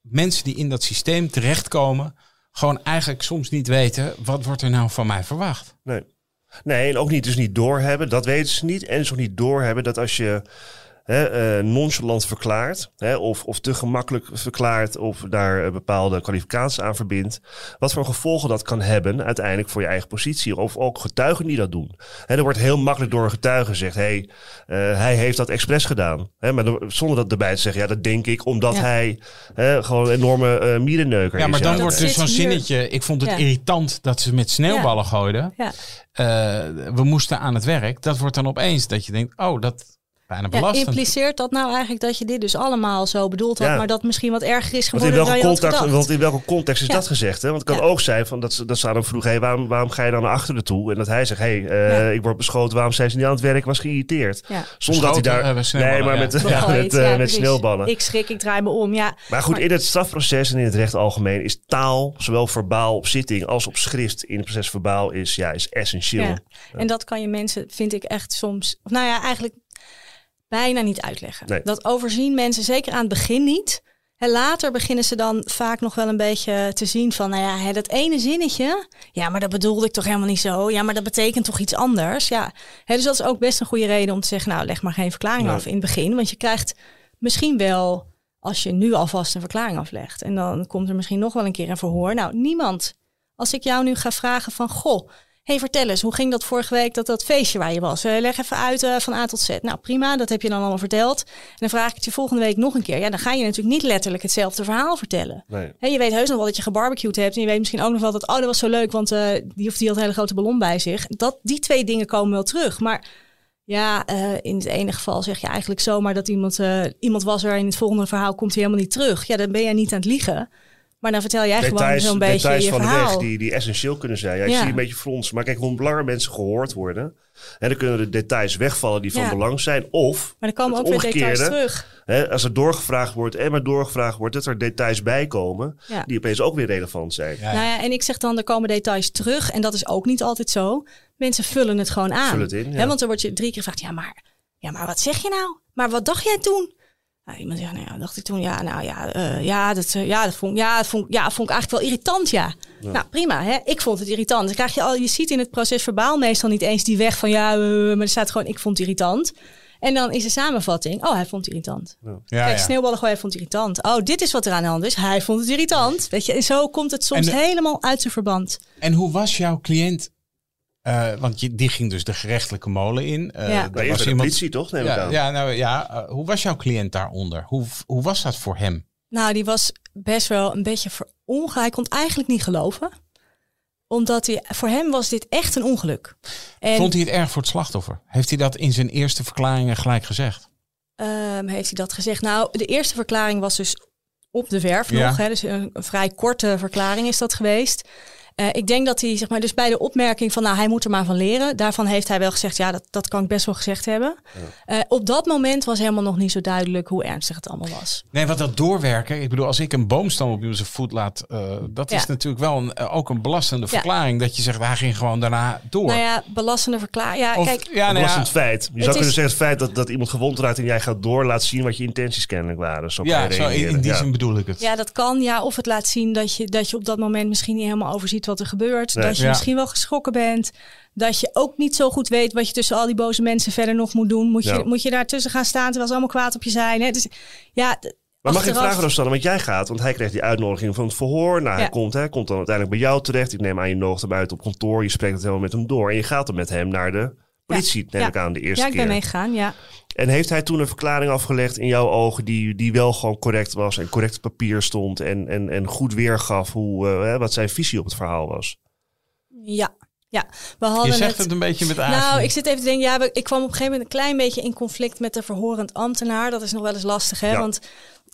mensen die in dat systeem terechtkomen... gewoon eigenlijk soms niet weten... wat wordt er nou van mij verwacht. Nee. nee, en ook niet, dus niet doorhebben. Dat weten ze niet. En ze ook niet doorhebben dat als je hè, eh, nonchalant verklaart... Hè, of, of te gemakkelijk verklaart of daar eh, bepaalde kwalificaties aan verbindt... wat voor gevolgen dat kan hebben uiteindelijk voor je eigen positie. Of ook getuigen die dat doen. Hè, er wordt heel makkelijk door een getuige gezegd... Hey, eh, hij heeft dat expres gedaan. Hè, maar er- zonder dat erbij te zeggen... ja, dat denk ik omdat Ja. hij hè, gewoon een enorme eh mierenneuker Ja, is. maar dan wordt dus zo'n zinnetje... Ik vond het Ja. irritant dat ze met sneeuwballen gooiden. Ja. Eh, we moesten aan het werk. Dat wordt dan opeens dat je denkt... oh, dat bijna Ja, impliceert dat nou eigenlijk dat je dit dus allemaal zo bedoeld had, Ja. maar dat misschien wat erger is Want in, geworden welke dan je had context, gedacht? want in welke context is Ja. dat gezegd? Hè? Want het kan Ja. ook zijn van dat, ze, dat ze aan hem vroeg: hey, waarom, waarom ga je dan naar achteren toe? En dat hij zegt: hey, eh, Ja. ik word beschoten, waarom zijn ze niet aan het werk? Was geïrriteerd. Ja. Zonder dat hij daar. eh, nee, maar ja. met, met, eh, ja, met precies. sneeuwballen. Ik schrik, ik draai me om. Ja, Maar goed, Maar- in het strafproces en in het recht algemeen is taal, zowel verbaal op zitting als op schrift in het proces verbaal, is, ja, is essentieel. Ja. En dat kan je mensen, vind ik echt soms, of nou ja, eigenlijk bijna niet uitleggen. Nee. Dat overzien mensen zeker aan het begin niet. En later beginnen ze dan vaak nog wel een beetje te zien van, nou ja, hè, dat ene zinnetje, ja, maar dat bedoelde ik toch helemaal niet zo. Ja, maar dat betekent toch iets anders. Ja, hè, dus dat is ook best een goede reden om te zeggen, nou, leg maar geen verklaring Nee. af in het begin, want je krijgt misschien wel, als je nu alvast een verklaring aflegt, en dan komt er misschien nog wel een keer een verhoor. Nou, niemand. Als ik jou nu ga vragen van, goh, hey, vertel eens, hoe ging dat vorige week, dat, dat feestje waar je was? Eh, leg even uit eh, van A tot Z. Nou, prima, dat heb je dan allemaal verteld. En dan vraag ik het je volgende week nog een keer. Ja, dan ga je natuurlijk niet letterlijk hetzelfde verhaal vertellen. Nee. Je weet heus nog wel dat je gebarbecued hebt. En je weet misschien ook nog wel dat, oh, dat was zo leuk, want eh, die of die had een hele grote ballon bij zich. Dat, die twee dingen komen wel terug. Maar Ja, in het ene geval zeg je eigenlijk zomaar dat iemand, iemand was er in het volgende verhaal komt hij helemaal niet terug. Ja, dan ben jij niet aan het liegen. Maar dan vertel jij gewoon Details, zo'n beetje details je van de weg die, die essentieel kunnen zijn. Ja, ik Ja. zie een beetje fronsen. Maar kijk, hoe langer mensen gehoord worden... Hè, dan kunnen de details wegvallen die van Ja. belang zijn. Of, Maar er komen ook weer details terug. hè, als er doorgevraagd wordt en maar doorgevraagd wordt... dat er details bij komen Ja. die opeens ook weer relevant zijn. Ja. Nou ja, en ik zeg dan, er komen details terug. En dat is ook niet altijd zo. Mensen vullen het gewoon aan. Vullen het in, want dan word je drie keer gevraagd, ja maar, ja, maar wat zeg je nou? Maar wat dacht jij toen? Nou, iemand zegt, nou ja, dacht ik toen, ja, nou ja, eh, ja, dat, eh, ja, dat vond, ja, dat vond, ja, vond ik eigenlijk wel irritant, ja. Nou, prima, hè? ik vond het irritant. Dan krijg je al, je ziet in het proces verbaal meestal niet eens die weg van, ja, eh, maar er staat gewoon, ik vond het irritant. En dan is de samenvatting, oh, hij vond het irritant. Ja, Kijk, ja. sneeuwballen gooien, hij vond het irritant. Oh, dit is wat er aan de hand is. Hij vond het irritant. Weet je, en zo komt het soms de- helemaal uit zijn verband. En hoe was jouw cliënt? Eh, want je, die ging dus de gerechtelijke molen in. Eh, Ja. was de iemand- politie, toch? Neem ik Ja, aan. ja, nou, ja eh, hoe was jouw cliënt daaronder? Hoe, hoe was dat voor hem? Nou, die was best wel een beetje verongelijk. Hij kon het eigenlijk niet geloven. Omdat hij, voor hem was dit echt een ongeluk. En Vond hij het erg voor het slachtoffer? Heeft hij dat in zijn eerste verklaringen gelijk gezegd? ehm, heeft hij dat gezegd? Nou, de eerste verklaring was dus op de werf Ja. nog. Hè, dus een, een vrij korte verklaring is dat geweest. Eh, ik denk dat hij, zeg maar, dus bij de opmerking van, nou, hij moet er maar van leren. Daarvan heeft hij wel gezegd, ja, dat, dat kan ik best wel gezegd hebben. Eh, op dat moment was helemaal nog niet zo duidelijk hoe ernstig het allemaal was. Nee, want dat doorwerken. Ik bedoel, als ik een boomstam op zijn voet laat. eh, dat is natuurlijk wel een, ook een belastende Ja. verklaring. Dat je zegt, hij ging gewoon daarna door. Nou ja, belastende verklaring. Ja, Of- kijk, ja, nou ja, belastend feit. Je zou is- kunnen zeggen, het feit dat, dat iemand gewond raakt en jij gaat door, laat zien wat je intenties kennelijk waren. Zo ja, zo, in, in die Ja. zin bedoel ik het. Ja, dat kan. Ja, of het laat zien dat je, dat je op dat moment misschien niet helemaal overziet wat er gebeurt. Nee. Dat je Ja. misschien wel geschrokken bent. Dat je ook niet zo goed weet wat je tussen al die boze mensen verder nog moet doen. Moet je, moet je daartussen gaan staan terwijl ze allemaal kwaad op je zijn. Hè? Dus, ja, Maar mag ik vragen, Rosanne, want jij gaat, want hij kreeg die uitnodiging van het verhoor. Nou, hij Ja. komt, hè, komt dan uiteindelijk bij jou terecht. Ik neem aan, je nodigt hem uit op kantoor. Je spreekt het helemaal met hem door. En je gaat dan met hem naar de politie, neem Ja. ik aan, de eerste Ja, ik ben keer. meegegaan, ja. En heeft hij toen een verklaring afgelegd in jouw ogen die, die wel gewoon correct was en correct papier stond en, en, en goed weergaf hoe, eh, hè, wat zijn visie op het verhaal was? Ja, ja. We hadden Je zegt het... het een beetje met aardig. Nou, ik zit even te denken, ja, we- ik kwam op een gegeven moment een klein beetje in conflict met de verhorend ambtenaar. Dat is nog wel eens lastig, hè? Ja. Want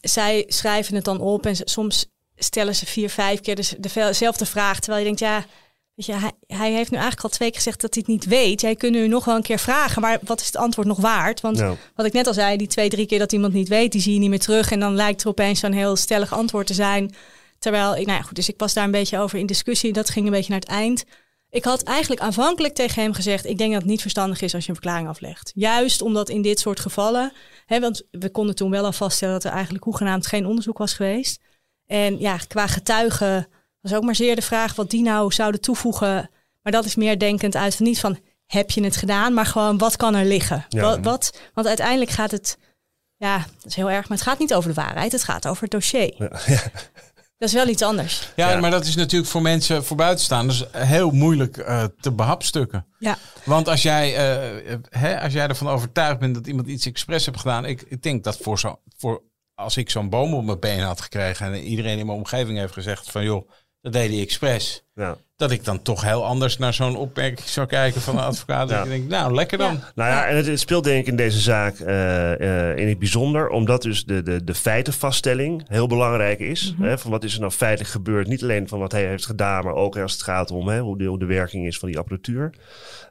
zij schrijven het dan op en soms stellen ze vier, vijf keer dus dezelfde vraag. Terwijl je denkt, ja, weet je, hij, hij heeft nu eigenlijk al twee keer gezegd dat hij het niet weet. Jij kunt nu nog wel een keer vragen, maar wat is het antwoord nog waard? Want Nou, wat ik net al zei, die twee, drie keer dat iemand niet weet, die zie je niet meer terug. En dan lijkt er opeens zo'n heel stellig antwoord te zijn. Terwijl, ik, nou ja, goed, dus ik was daar een beetje over in discussie. Dat ging een beetje naar het eind. Ik had eigenlijk aanvankelijk tegen hem gezegd: Ik denk dat het niet verstandig is als je een verklaring aflegt. Juist omdat in dit soort gevallen, hè, want we konden toen wel al vaststellen dat er eigenlijk hoegenaamd geen onderzoek was geweest. En ja, qua getuigen was ook maar zeer de vraag wat die nou zouden toevoegen. Maar dat is meer denkend uit van niet van heb je het gedaan, maar gewoon wat kan er liggen. Ja. Wat, wat, want uiteindelijk gaat het, ja, dat is heel erg, maar het gaat niet over de waarheid, het gaat over het dossier. Dat is wel iets anders. ja, Ja. maar dat is natuurlijk voor mensen, voor buitenstaanders, heel moeilijk eh, te behapstukken. Ja. Want als jij, eh, hè, als jij ervan overtuigd bent dat iemand iets expres heeft gedaan. Ik, ik denk dat voor zo, voor, als ik zo'n boom op mijn been had gekregen en iedereen in mijn omgeving heeft gezegd van joh, dat deed hij expres. Ja. Dat ik dan toch heel anders naar zo'n opmerking zou kijken van een advocaat. Ja. Dat ik denk, nou lekker dan. Ja. Nou ja, en het, het speelt denk ik in deze zaak eh, eh, in het bijzonder, omdat dus de, de, de feitenvaststelling heel belangrijk is. Mhm. hè, van wat is er nou feitelijk gebeurd, niet alleen van wat hij heeft gedaan, maar ook als het gaat om hè, hoe, de, hoe de werking is van die apparatuur.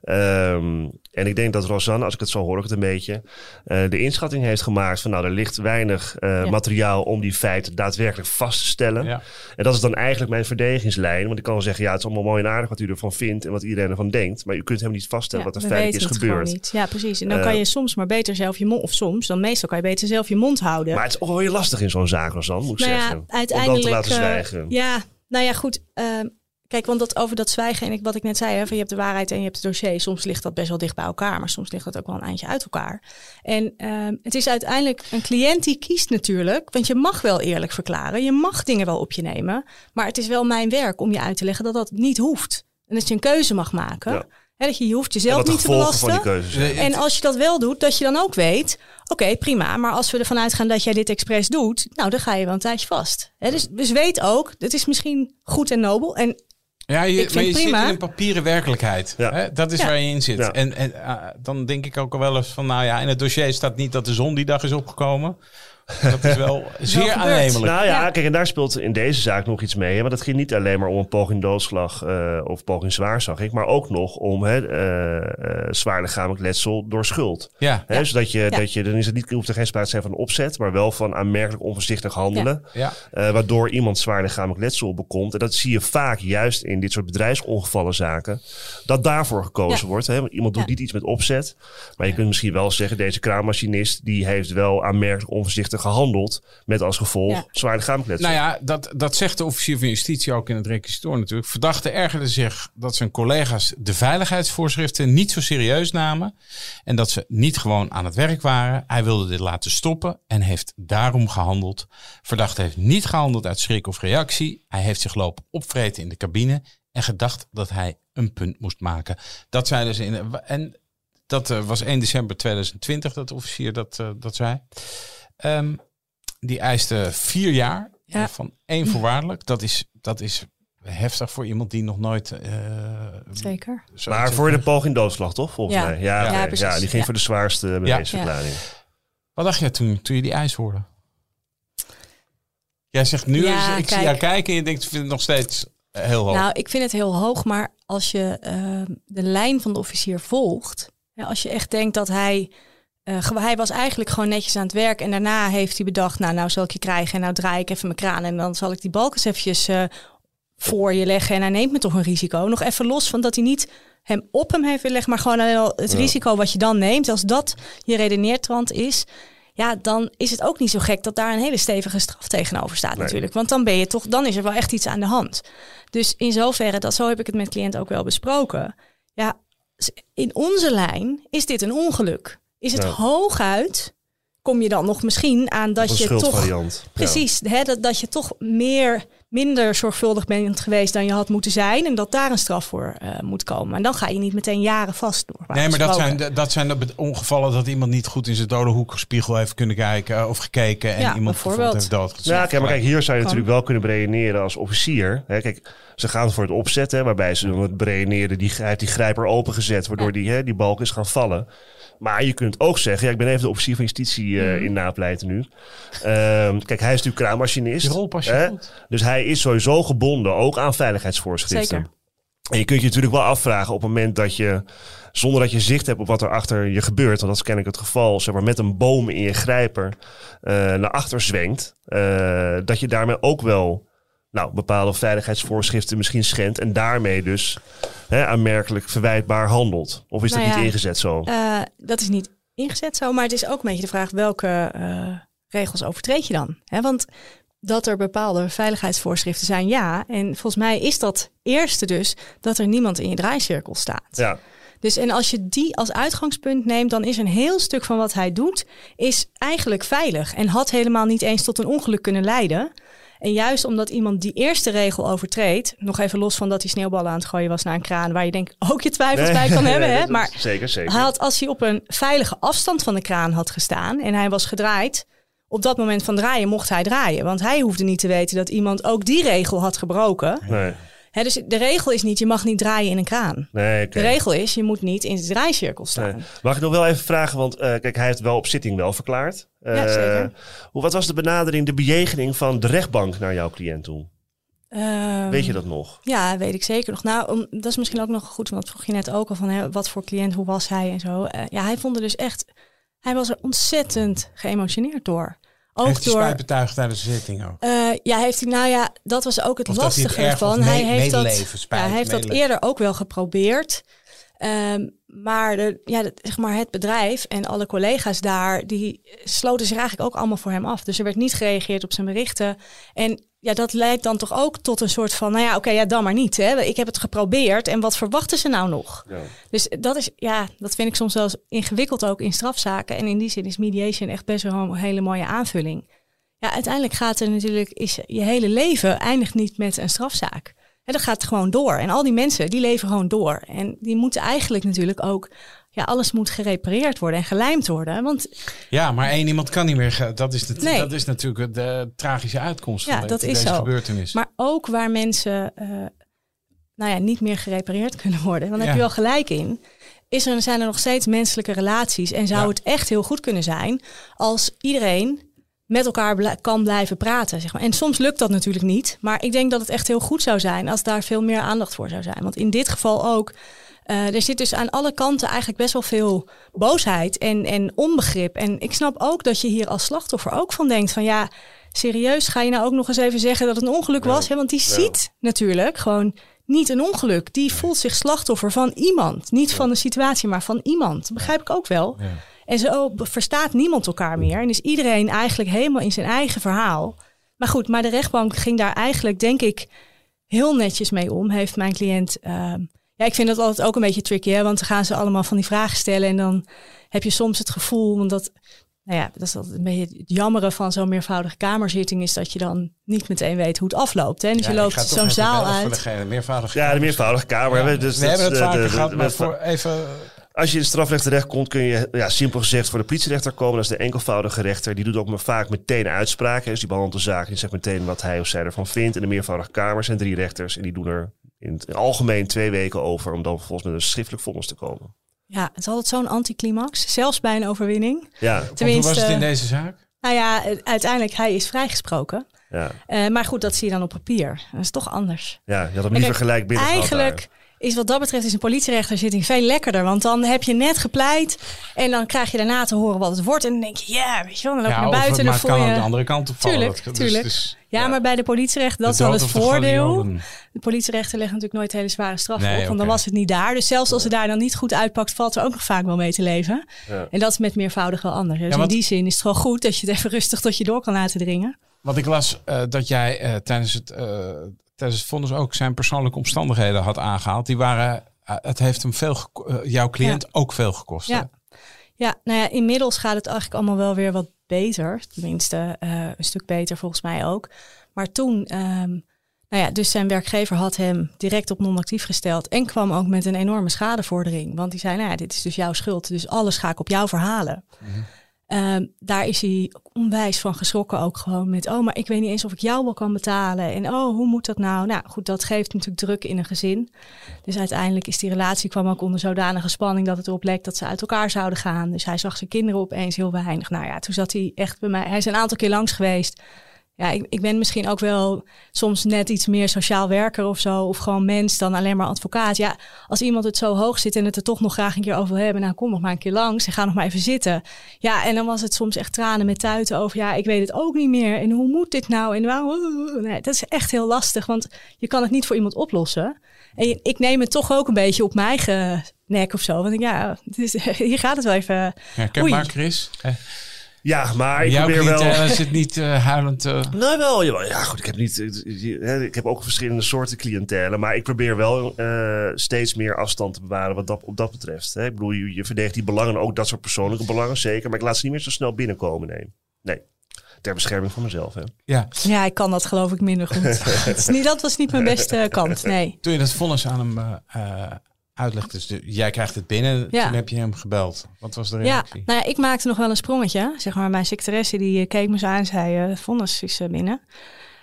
Ehm, en ik denk dat Rosanne, als ik het zo hoor, ik het een beetje, eh, de inschatting heeft gemaakt van nou, er ligt weinig eh, Ja. materiaal om die feiten daadwerkelijk vast te stellen. Ja. En dat is dan eigenlijk mijn verdedigingslijn. Want ik kan wel zeggen, ja, het is allemaal mooi en aardig wat u ervan vindt en wat iedereen ervan denkt. Maar u kunt helemaal niet vaststellen Ja, wat er feitelijk is gebeurd. niet. Ja, precies. En dan Eh, kan je soms maar beter zelf je mond, of soms, dan meestal kan je beter zelf je mond houden. Maar het is ook wel heel lastig in zo'n zaak, Rosanne, moet ik nou zeggen. ja, Om dan uiteindelijk. te laten eh, zwijgen. ja, nou ja, goed. ehm, kijk, want dat over dat zwijgen en ik, wat ik net zei, hè, van je hebt de waarheid en je hebt het dossier. Soms ligt dat best wel dicht bij elkaar, maar soms ligt dat ook wel een eindje uit elkaar. En ehm, het is uiteindelijk een cliënt die kiest natuurlijk, want je mag wel eerlijk verklaren, je mag dingen wel op je nemen, maar het is wel mijn werk om je uit te leggen dat dat niet hoeft. En dat je een keuze mag maken. Ja. Hè, dat je, je hoeft jezelf niet te belasten. En als je dat wel doet, dat je dan ook weet, oké, prima. Maar als we ervan uitgaan dat jij dit expres doet, nou, dan ga je wel een tijdje vast. Hè, dus, dus weet ook, het is misschien goed en nobel. En Ja, je, Ik maar vind je prima. zit in een papieren werkelijkheid. Ja. Hè? Dat is Ja. waar je in zit. Ja. En, en ah, dan denk ik ook al wel eens van, nou ja, in het dossier staat niet dat de zon die dag is opgekomen. Dat is wel zeer aannemelijk. Nou ja, kijk, en daar speelt in deze zaak nog iets mee. Hè? Want het ging niet alleen maar om een poging doodslag eh, of poging zwaar, zag ik. Maar ook nog om hè, eh, eh, zwaar lichamelijk letsel door schuld. Ja, Hè? Zodat je, Ja. dat je, dan is het niet, hoeft er geen sprake te zijn van opzet, maar wel van aanmerkelijk onvoorzichtig handelen. ja. eh, waardoor iemand zwaar lichamelijk letsel bekomt. En dat zie je vaak juist in dit soort bedrijfsongevallenzaken. Dat daarvoor gekozen Ja. wordt. Hè? Want iemand doet Ja. niet iets met opzet. Maar je kunt misschien wel zeggen, deze kraammachinist... die heeft wel aanmerkelijk onvoorzichtig gehandeld. Met als gevolg Ja. zwaar lichamelijk letsel. Nou ja, dat, dat zegt de officier van justitie ook in het requisitor natuurlijk. Verdachte ergerde zich dat zijn collega's de veiligheidsvoorschriften niet zo serieus namen. En dat ze niet gewoon aan het werk waren. Hij wilde dit laten stoppen en heeft daarom gehandeld. Verdachte heeft niet gehandeld uit schrik of reactie. Hij heeft zich lopen opvreten in de cabine en gedacht dat hij een punt moest maken. Dat zei dus in. En dat eh, was 1 december 2020 dat de officier dat, eh, dat zei. Ehm, die eiste vier jaar Ja. eh, van één voorwaardelijk. Dat is, dat is heftig voor iemand die nog nooit. eh, Zeker. maar voor de poging doodslag, toch? Volgens Ja. mij. Ja, Ja, ja, die ging Ja. voor de zwaarste bewijsverklaring. Wat dacht jij toen, toen je die eis hoorde? Jij zegt nu, Ja, is- ik zie kijk. jou kijken en je denkt, ik vind het nog steeds eh, heel hoog. Nou, ik vind het heel hoog, maar als je eh, de lijn van de officier volgt, ja, als je echt denkt dat hij, eh, hij was eigenlijk gewoon netjes aan het werk en daarna heeft hij bedacht, nou, nou zal ik je krijgen en nou draai ik even mijn kraan en dan zal ik die balkens eventjes eh, voor je leggen en hij neemt me toch een risico. Nog even los van dat hij niet hem op hem heeft willen leggen, maar gewoon alleen al het Ja. risico wat je dan neemt, als dat je redeneertrand is. Ja, dan is het ook niet zo gek dat daar een hele stevige straf tegenover staat Nee. natuurlijk. Want dan ben je toch, dan is er wel echt iets aan de hand. Dus in zoverre, dat, zo heb ik het met cliënt ook wel besproken. Ja, in onze lijn is dit een ongeluk. Is het Ja. hooguit, kom je dan nog misschien aan dat je toch... Ja. Precies, hè, dat, dat je toch meer, minder zorgvuldig bent geweest dan je had moeten zijn. En dat daar een straf voor eh, moet komen. En dan ga je niet meteen jaren vast door. Nee, maar dat zijn, de- dat zijn de ongevallen dat iemand niet goed in zijn dode hoekspiegel heeft kunnen kijken eh, of gekeken en Ja, iemand bijvoorbeeld heeft doodgeschoten. Ja, kijk, maar kijk, hier zou je Kan. natuurlijk wel kunnen beredeneren als officier. Hè, kijk, ze gaan voor het opzetten, waarbij ze dan het beredeneren, die, heeft die grijper opengezet, waardoor die, hè, die balk is gaan vallen. Maar je kunt ook zeggen, ja, ik ben even de officier van justitie eh, in napleiten nu. Ehm, kijk, hij is natuurlijk kraammachinist. Die rol pas je hè, goed. Dus hij is sowieso gebonden, ook aan veiligheidsvoorschriften. Zeker. En je kunt je natuurlijk wel afvragen op het moment dat je, zonder dat je zicht hebt op wat er achter je gebeurt, want dat is kennelijk het geval, zeg maar met een boom in je grijper eh, naar achter zwengt, eh, dat je daarmee ook wel nou, bepaalde veiligheidsvoorschriften misschien schendt en daarmee dus hè, aanmerkelijk verwijtbaar handelt. Of is dat Nou ja, niet ingezet zo? Eh, dat is niet ingezet zo, maar het is ook een beetje de vraag welke eh, regels overtreed je dan? Hè, want dat er bepaalde veiligheidsvoorschriften zijn, ja. En volgens mij is dat eerste dus dat er niemand in je draaicirkel staat. ja, Dus en als je die als uitgangspunt neemt, dan is een heel stuk van wat hij doet, is eigenlijk veilig en had helemaal niet eens tot een ongeluk kunnen leiden. En juist omdat iemand die eerste regel overtreedt, nog even los van dat hij sneeuwballen aan het gooien was naar een kraan, waar je denk ook je twijfels Nee, bij kan hebben, hè? maar zeker, zeker. hij had, als hij op een veilige afstand van de kraan had gestaan en hij was gedraaid, op dat moment van draaien mocht hij draaien. Want hij hoefde niet te weten dat iemand ook die regel had gebroken. Nee, Dus de regel is niet, je mag niet draaien in een kraan. nee. De regel is, je moet niet in de draaicirkel staan. Nee. Mag ik nog wel even vragen, want eh, kijk, hij heeft wel op zitting wel verklaard. Ja, Eh, zeker. Hoe, wat was de benadering, de bejegening van de rechtbank naar jouw cliënt toe? Ehm, Weet je dat nog? Ja, weet ik zeker nog. Nou, om, dat is misschien ook nog goed, want dat vroeg je net ook al van hè, wat voor cliënt, hoe was hij en zo. Eh, ja, hij vond er dus echt, hij was er ontzettend geëmotioneerd door. Ook Heeft hij door. spijt betuigd tijdens de zitting ook? Eh, ja, heeft hij, nou ja, dat was ook het Of lastige ervan. Hij heeft, dat, medeleven, spijt, ja, hij heeft dat eerder ook wel geprobeerd. Ehm, maar, de, ja, de- zeg maar het bedrijf en alle collega's daar, die sloten zich eigenlijk ook allemaal voor hem af. Dus er werd niet gereageerd op zijn berichten. En ja, dat leidt dan toch ook tot een soort van, nou ja, oké, ja, dan maar niet. Hè. Ik heb het geprobeerd en wat verwachten ze nou nog? Ja. Dus dat is, ja, dat vind ik soms wel eens ingewikkeld ook in strafzaken. En in die zin is mediation echt best wel een hele mooie aanvulling. Ja, uiteindelijk gaat er natuurlijk, is je hele leven eindigt niet met een strafzaak. En dat gaat gewoon door. En al die mensen, die leven gewoon door. En die moeten eigenlijk natuurlijk ook, ja, alles moet gerepareerd worden en gelijmd worden. Want Ja, maar één iemand kan niet meer. Dat is, het, Nee. dat is natuurlijk de tragische uitkomst Ja, van dat de- is deze zo. gebeurtenis. Maar ook waar mensen, eh, nou ja, niet meer gerepareerd kunnen worden. Ja. heb je wel gelijk in. Is er, zijn er nog steeds menselijke relaties. En zou Ja. het echt heel goed kunnen zijn als iedereen met elkaar bl- kan blijven praten. Zeg maar. En soms lukt dat natuurlijk niet. Maar ik denk dat het echt heel goed zou zijn als daar veel meer aandacht voor zou zijn. Want in dit geval ook. Eh, er zit dus aan alle kanten eigenlijk best wel veel boosheid en, en onbegrip. En ik snap ook dat je hier als slachtoffer ook van denkt van ja, serieus, ga je nou ook nog eens even zeggen dat het een ongeluk was? Hè? Want die ziet natuurlijk gewoon niet een ongeluk. Die voelt zich slachtoffer van iemand. Niet van de situatie, maar van iemand. Dat begrijp ik ook wel. En zo verstaat niemand elkaar meer. En is iedereen eigenlijk helemaal in zijn eigen verhaal. Maar goed, maar de rechtbank ging daar eigenlijk, denk ik, heel netjes mee om. Heeft mijn cliënt. ehm, ja, ik vind dat altijd ook een beetje tricky, hè? want dan gaan ze allemaal van die vragen stellen. En dan heb je soms het gevoel, want dat. Nou ja, dat is altijd een beetje het jammere van zo'n meervoudige kamerzitting, is dat je dan niet meteen weet hoe het afloopt. Hè? Dus je loopt zo'n zaal uit. meervoudig. Ja, de meervoudige kamer. Dus we dat hebben het de- vaker de- gehad, de- maar de- voor even... Als je in het strafrecht terechtkomt, kun je ja, simpel gezegd voor de politierechter komen. Dat is de enkelvoudige rechter. Die doet ook maar vaak meteen uitspraken. Dus die behandelt de zaak en die zegt meteen wat hij of zij ervan vindt. En de meervoudige kamer zijn drie rechters. En die doen er in het algemeen twee weken over om dan vervolgens met een schriftelijk vonnis te komen. Ja, het is altijd zo'n anticlimax, zelfs bij een overwinning. Ja, Want hoe Tenminste, was het in deze zaak? nou ja, uiteindelijk hij is vrijgesproken. ja, Eh, maar goed, dat zie je dan op papier. Dat is toch anders. ja. Je had hem liever gelijk binnen Eigenlijk daar. Is wat dat betreft is een politierechterzitting veel lekkerder. Want dan heb je net gepleit en dan krijg je daarna te horen wat het wordt. En dan denk je, ja, weet je wel, dan loop je naar buiten. en maar dan voel kan je... aan de andere kant opvallen. Tuurlijk, Dat- tuurlijk. dus- Ja, maar bij de politierechter, dat is dan dood het de voordeel. De politierechter legt natuurlijk nooit hele zware straffen Nee, op, want dan was het niet daar. Dus zelfs als het daar dan niet goed uitpakt, valt er ook nog vaak wel mee te leven. Ja. En dat is met meervoudig wel anders. Dus in die zin is het gewoon goed dat je het even rustig tot je door kan laten dringen. Want ik las eh, dat jij eh, tijdens, het, eh, tijdens het vonnis ook zijn persoonlijke omstandigheden had aangehaald. Die waren, eh, het heeft hem veel, eh, jouw cliënt ook veel gekost. hè? Ja. Ja, nou ja, inmiddels gaat het eigenlijk allemaal wel weer wat beter. Tenminste, eh, een stuk beter volgens mij ook. Maar toen, ehm, nou ja, dus zijn werkgever had hem direct op non-actief gesteld. En kwam ook met een enorme schadevordering. Want die zei, nou ja, dit is dus jouw schuld. Dus alles ga ik op jou verhalen. Ehm, daar is hij onwijs van geschrokken ook gewoon met... oh, maar ik weet niet eens of ik jou wel kan betalen. En oh, hoe moet dat nou? Nou goed, dat geeft natuurlijk druk in een gezin. Dus uiteindelijk is die relatie kwam ook onder zodanige spanning... dat het erop leek dat ze uit elkaar zouden gaan. Dus hij zag zijn kinderen opeens heel weinig. Nou ja, toen zat hij echt bij mij... Hij is een aantal keer langs geweest... Ja, ik, ik ben misschien ook wel soms net iets meer sociaal werker of zo. Of gewoon mens dan alleen maar advocaat. Ja, als iemand het zo hoog zit en het er toch nog graag een keer over wil hebben. Nou, kom nog maar een keer langs en ga nog maar even zitten. Ja, en dan was het soms echt tranen met tuiten over. Ja, ik weet het ook niet meer. En hoe moet dit nou? En waarom? Nee, dat is echt heel lastig. Want je kan het niet voor iemand oplossen. En ik neem het toch ook een beetje op mijn eigen nek of zo. Want ja, is, hier gaat het wel even. Herkenbaar, Oei. Chris? Eh, Ja, maar ik jouw probeer wel... cliënt zit niet eh, huilend... eh, Nou wel, jawel. ja goed, ik heb niet, eh, hè, ik heb ook verschillende soorten cliëntelen, maar ik probeer wel eh, steeds meer afstand te bewaren wat dat, op dat betreft. Hè. Ik bedoel, je, je verdedigt die belangen, ook dat soort persoonlijke belangen, zeker, maar ik laat ze niet meer zo snel binnenkomen, nee. Nee, ter bescherming van mezelf, hè. ja. Ja, ik kan dat geloof ik minder goed. Het is niet, dat was niet mijn beste kant, nee. Toen je dat vonnis aan hem eh, uitlegde, dus de- jij krijgt het binnen, Ja. toen heb je hem gebeld. Wat was de Ja, reactie? nou ja, ik maakte nog wel een sprongetje. Zeg maar, mijn secretaresse die eh, keek me zo aan en zei, eh vonnis is eh, binnen.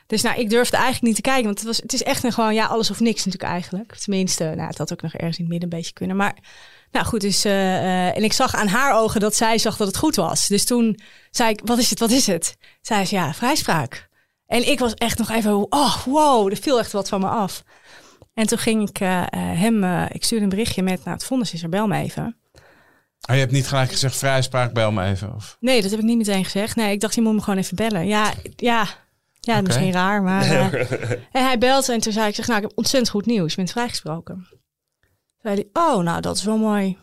Dus nou, ik durfde eigenlijk niet te kijken, want het, was, het is echt een gewoon, ja, alles of niks natuurlijk eigenlijk. Tenminste, nou, het had ook nog ergens in het midden een beetje kunnen. Maar, nou goed, dus, en ik zag aan haar ogen dat zij zag dat het goed was. Dus toen zei ik, wat is het, wat is het? Zei ze, ja, vrijspraak. En ik was echt nog even, oh, wow, er viel echt wat van me af. En toen ging ik eh, eh, hem, eh, ik stuurde een berichtje met, nou, het vonnis is er, bel me even. Oh, je hebt niet gelijk gezegd, vrijspraak, bel me even. Of... Nee, dat heb ik niet meteen gezegd. Nee, ik dacht, je moet me gewoon even bellen. Ja, ja, ja misschien raar, maar... en hij belt en toen zei ik, zeg, nou, ik heb ontzettend goed nieuws. Je bent vrijgesproken. Zei hij, oh, nou, dat is wel mooi.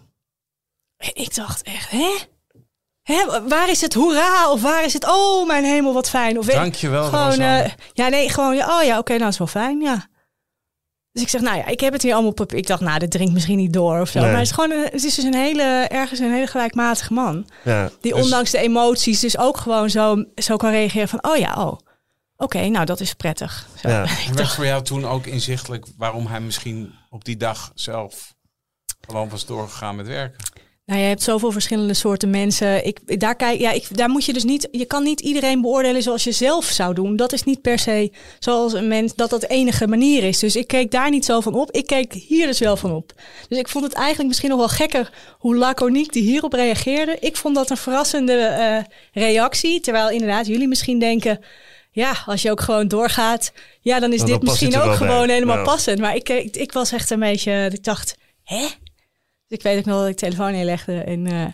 En ik dacht echt, hè? Hè, waar is het hoera? Of waar is het, oh, mijn hemel, wat fijn. Of Dank je wel, Gewoon, eh, ja, nee, gewoon, ja, oh ja, oké, nou, dat is wel fijn, ja. Dus ik zeg, nou ja, ik heb het hier allemaal op. Ik dacht, nou, dat drinkt misschien niet door of zo. Nee. Maar het is gewoon, een- het is dus een hele, ergens een hele gelijkmatige man. Ja, Die Dus- ondanks de emoties dus ook gewoon zo, zo kan reageren van... oh ja, oh, oké, nou dat is prettig. Zo. ja. En werd voor jou toen ook inzichtelijk waarom hij misschien op die dag zelf gewoon was doorgegaan met werken? Nou, je hebt zoveel verschillende soorten mensen. Ik, daar, kijk, ja, ik, daar moet je dus niet. Je kan niet iedereen beoordelen zoals je zelf zou doen. Dat is niet per se zoals een mens dat dat de enige manier is. Dus ik keek daar niet zo van op. Ik keek hier dus wel van op. Dus ik vond het eigenlijk misschien nog wel gekker hoe laconiek die hierop reageerde. Ik vond dat een verrassende uh, reactie. Terwijl inderdaad jullie misschien denken. Ja, als je ook gewoon doorgaat, ja, dan is Dan dit misschien ook bij. gewoon helemaal passend. Maar ik, ik, ik was echt een beetje. Ik dacht, hè? Dus ik weet ook nog dat ik de telefoon neerlegde en eh,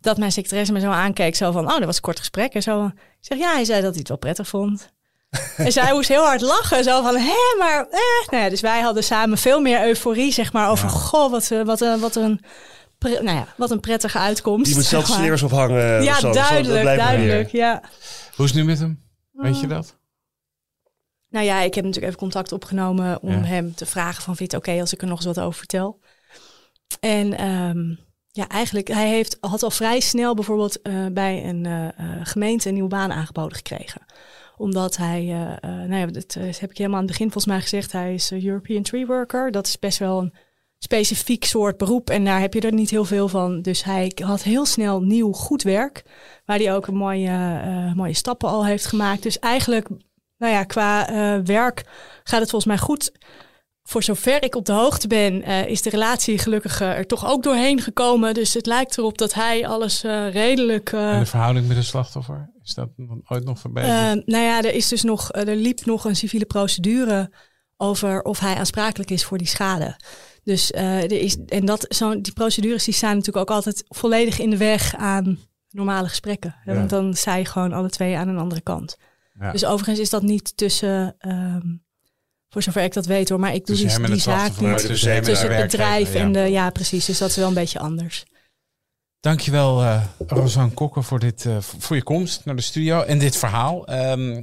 dat mijn secretaresse me zo aankeek. Zo van, oh, dat was een kort gesprek. En zo. Ik zeg, ja, hij zei dat hij het wel prettig vond. en zij moest heel hard lachen. Zo van, hè, maar... Eh. Nou ja, dus wij hadden samen veel meer euforie, zeg maar, over... Goh, wat, eh, wat, eh, wat, een, pre- nou ja, wat een prettige uitkomst. Die moet zelf zeg maar. slingers ophangen. of Ja, zo. Duidelijk, duidelijk, ja. Hoe is het nu met hem? Weet je dat? Nou ja, ik heb natuurlijk even contact opgenomen om Ja. hem te vragen van... vind je het oké als ik er nog eens wat over vertel? En ehm, ja, eigenlijk, hij heeft, had al vrij snel bijvoorbeeld eh, bij een eh, eh, gemeente een nieuwe baan aangeboden gekregen. Omdat hij, nou ja, dat heb ik helemaal aan het begin volgens mij gezegd, hij is European Tree Worker. Dat is best wel een specifiek soort beroep en daar heb je er niet heel veel van. Dus hij had heel snel nieuw goed werk, waar hij ook een mooie, mooie stappen al heeft gemaakt. Dus eigenlijk, nou ja, qua werk gaat het volgens mij goed voor zover ik op de hoogte ben, eh, is de relatie gelukkig eh, er toch ook doorheen gekomen. Dus het lijkt erop dat hij alles eh, redelijk. En de verhouding met de slachtoffer? Is dat ooit nog verbeterd? nou ja, er is dus nog, er liep nog een civiele procedure over of hij aansprakelijk is voor die schade. Dus er is, en dat, zo, die procedures die staan natuurlijk ook altijd volledig in de weg aan normale gesprekken. Ja. Want dan sta je gewoon alle twee aan een andere kant. Ja. Dus overigens is dat niet tussen, ehm, voor zover ik dat weet hoor, maar ik doe die, die het zaak niet tussen het bedrijf en ja. de, ja precies, dus dat is wel een beetje anders. Dankjewel, eh Rosanne Kokker, voor, dit, eh, voor je komst naar de studio en dit verhaal. Ehm,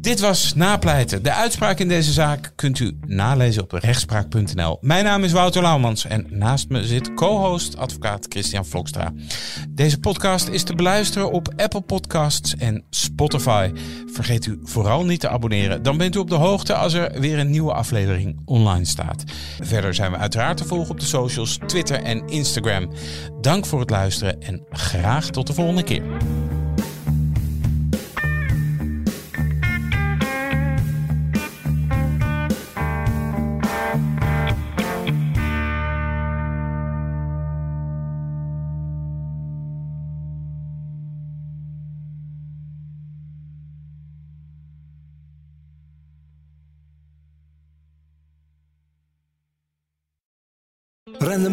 dit was Napleiten. De uitspraak in deze zaak kunt u nalezen op rechtspraak.nl. Mijn naam is Wouter Laumans en naast me zit co-host advocaat Christian Vlokstra. Deze podcast is te beluisteren op Apple Podcasts en Spotify. Vergeet u vooral niet te abonneren. Dan bent u op de hoogte als er weer een nieuwe aflevering online staat. Verder zijn we uiteraard te volgen op de socials, Twitter en Instagram. Dank voor het luisteren en graag tot de volgende keer.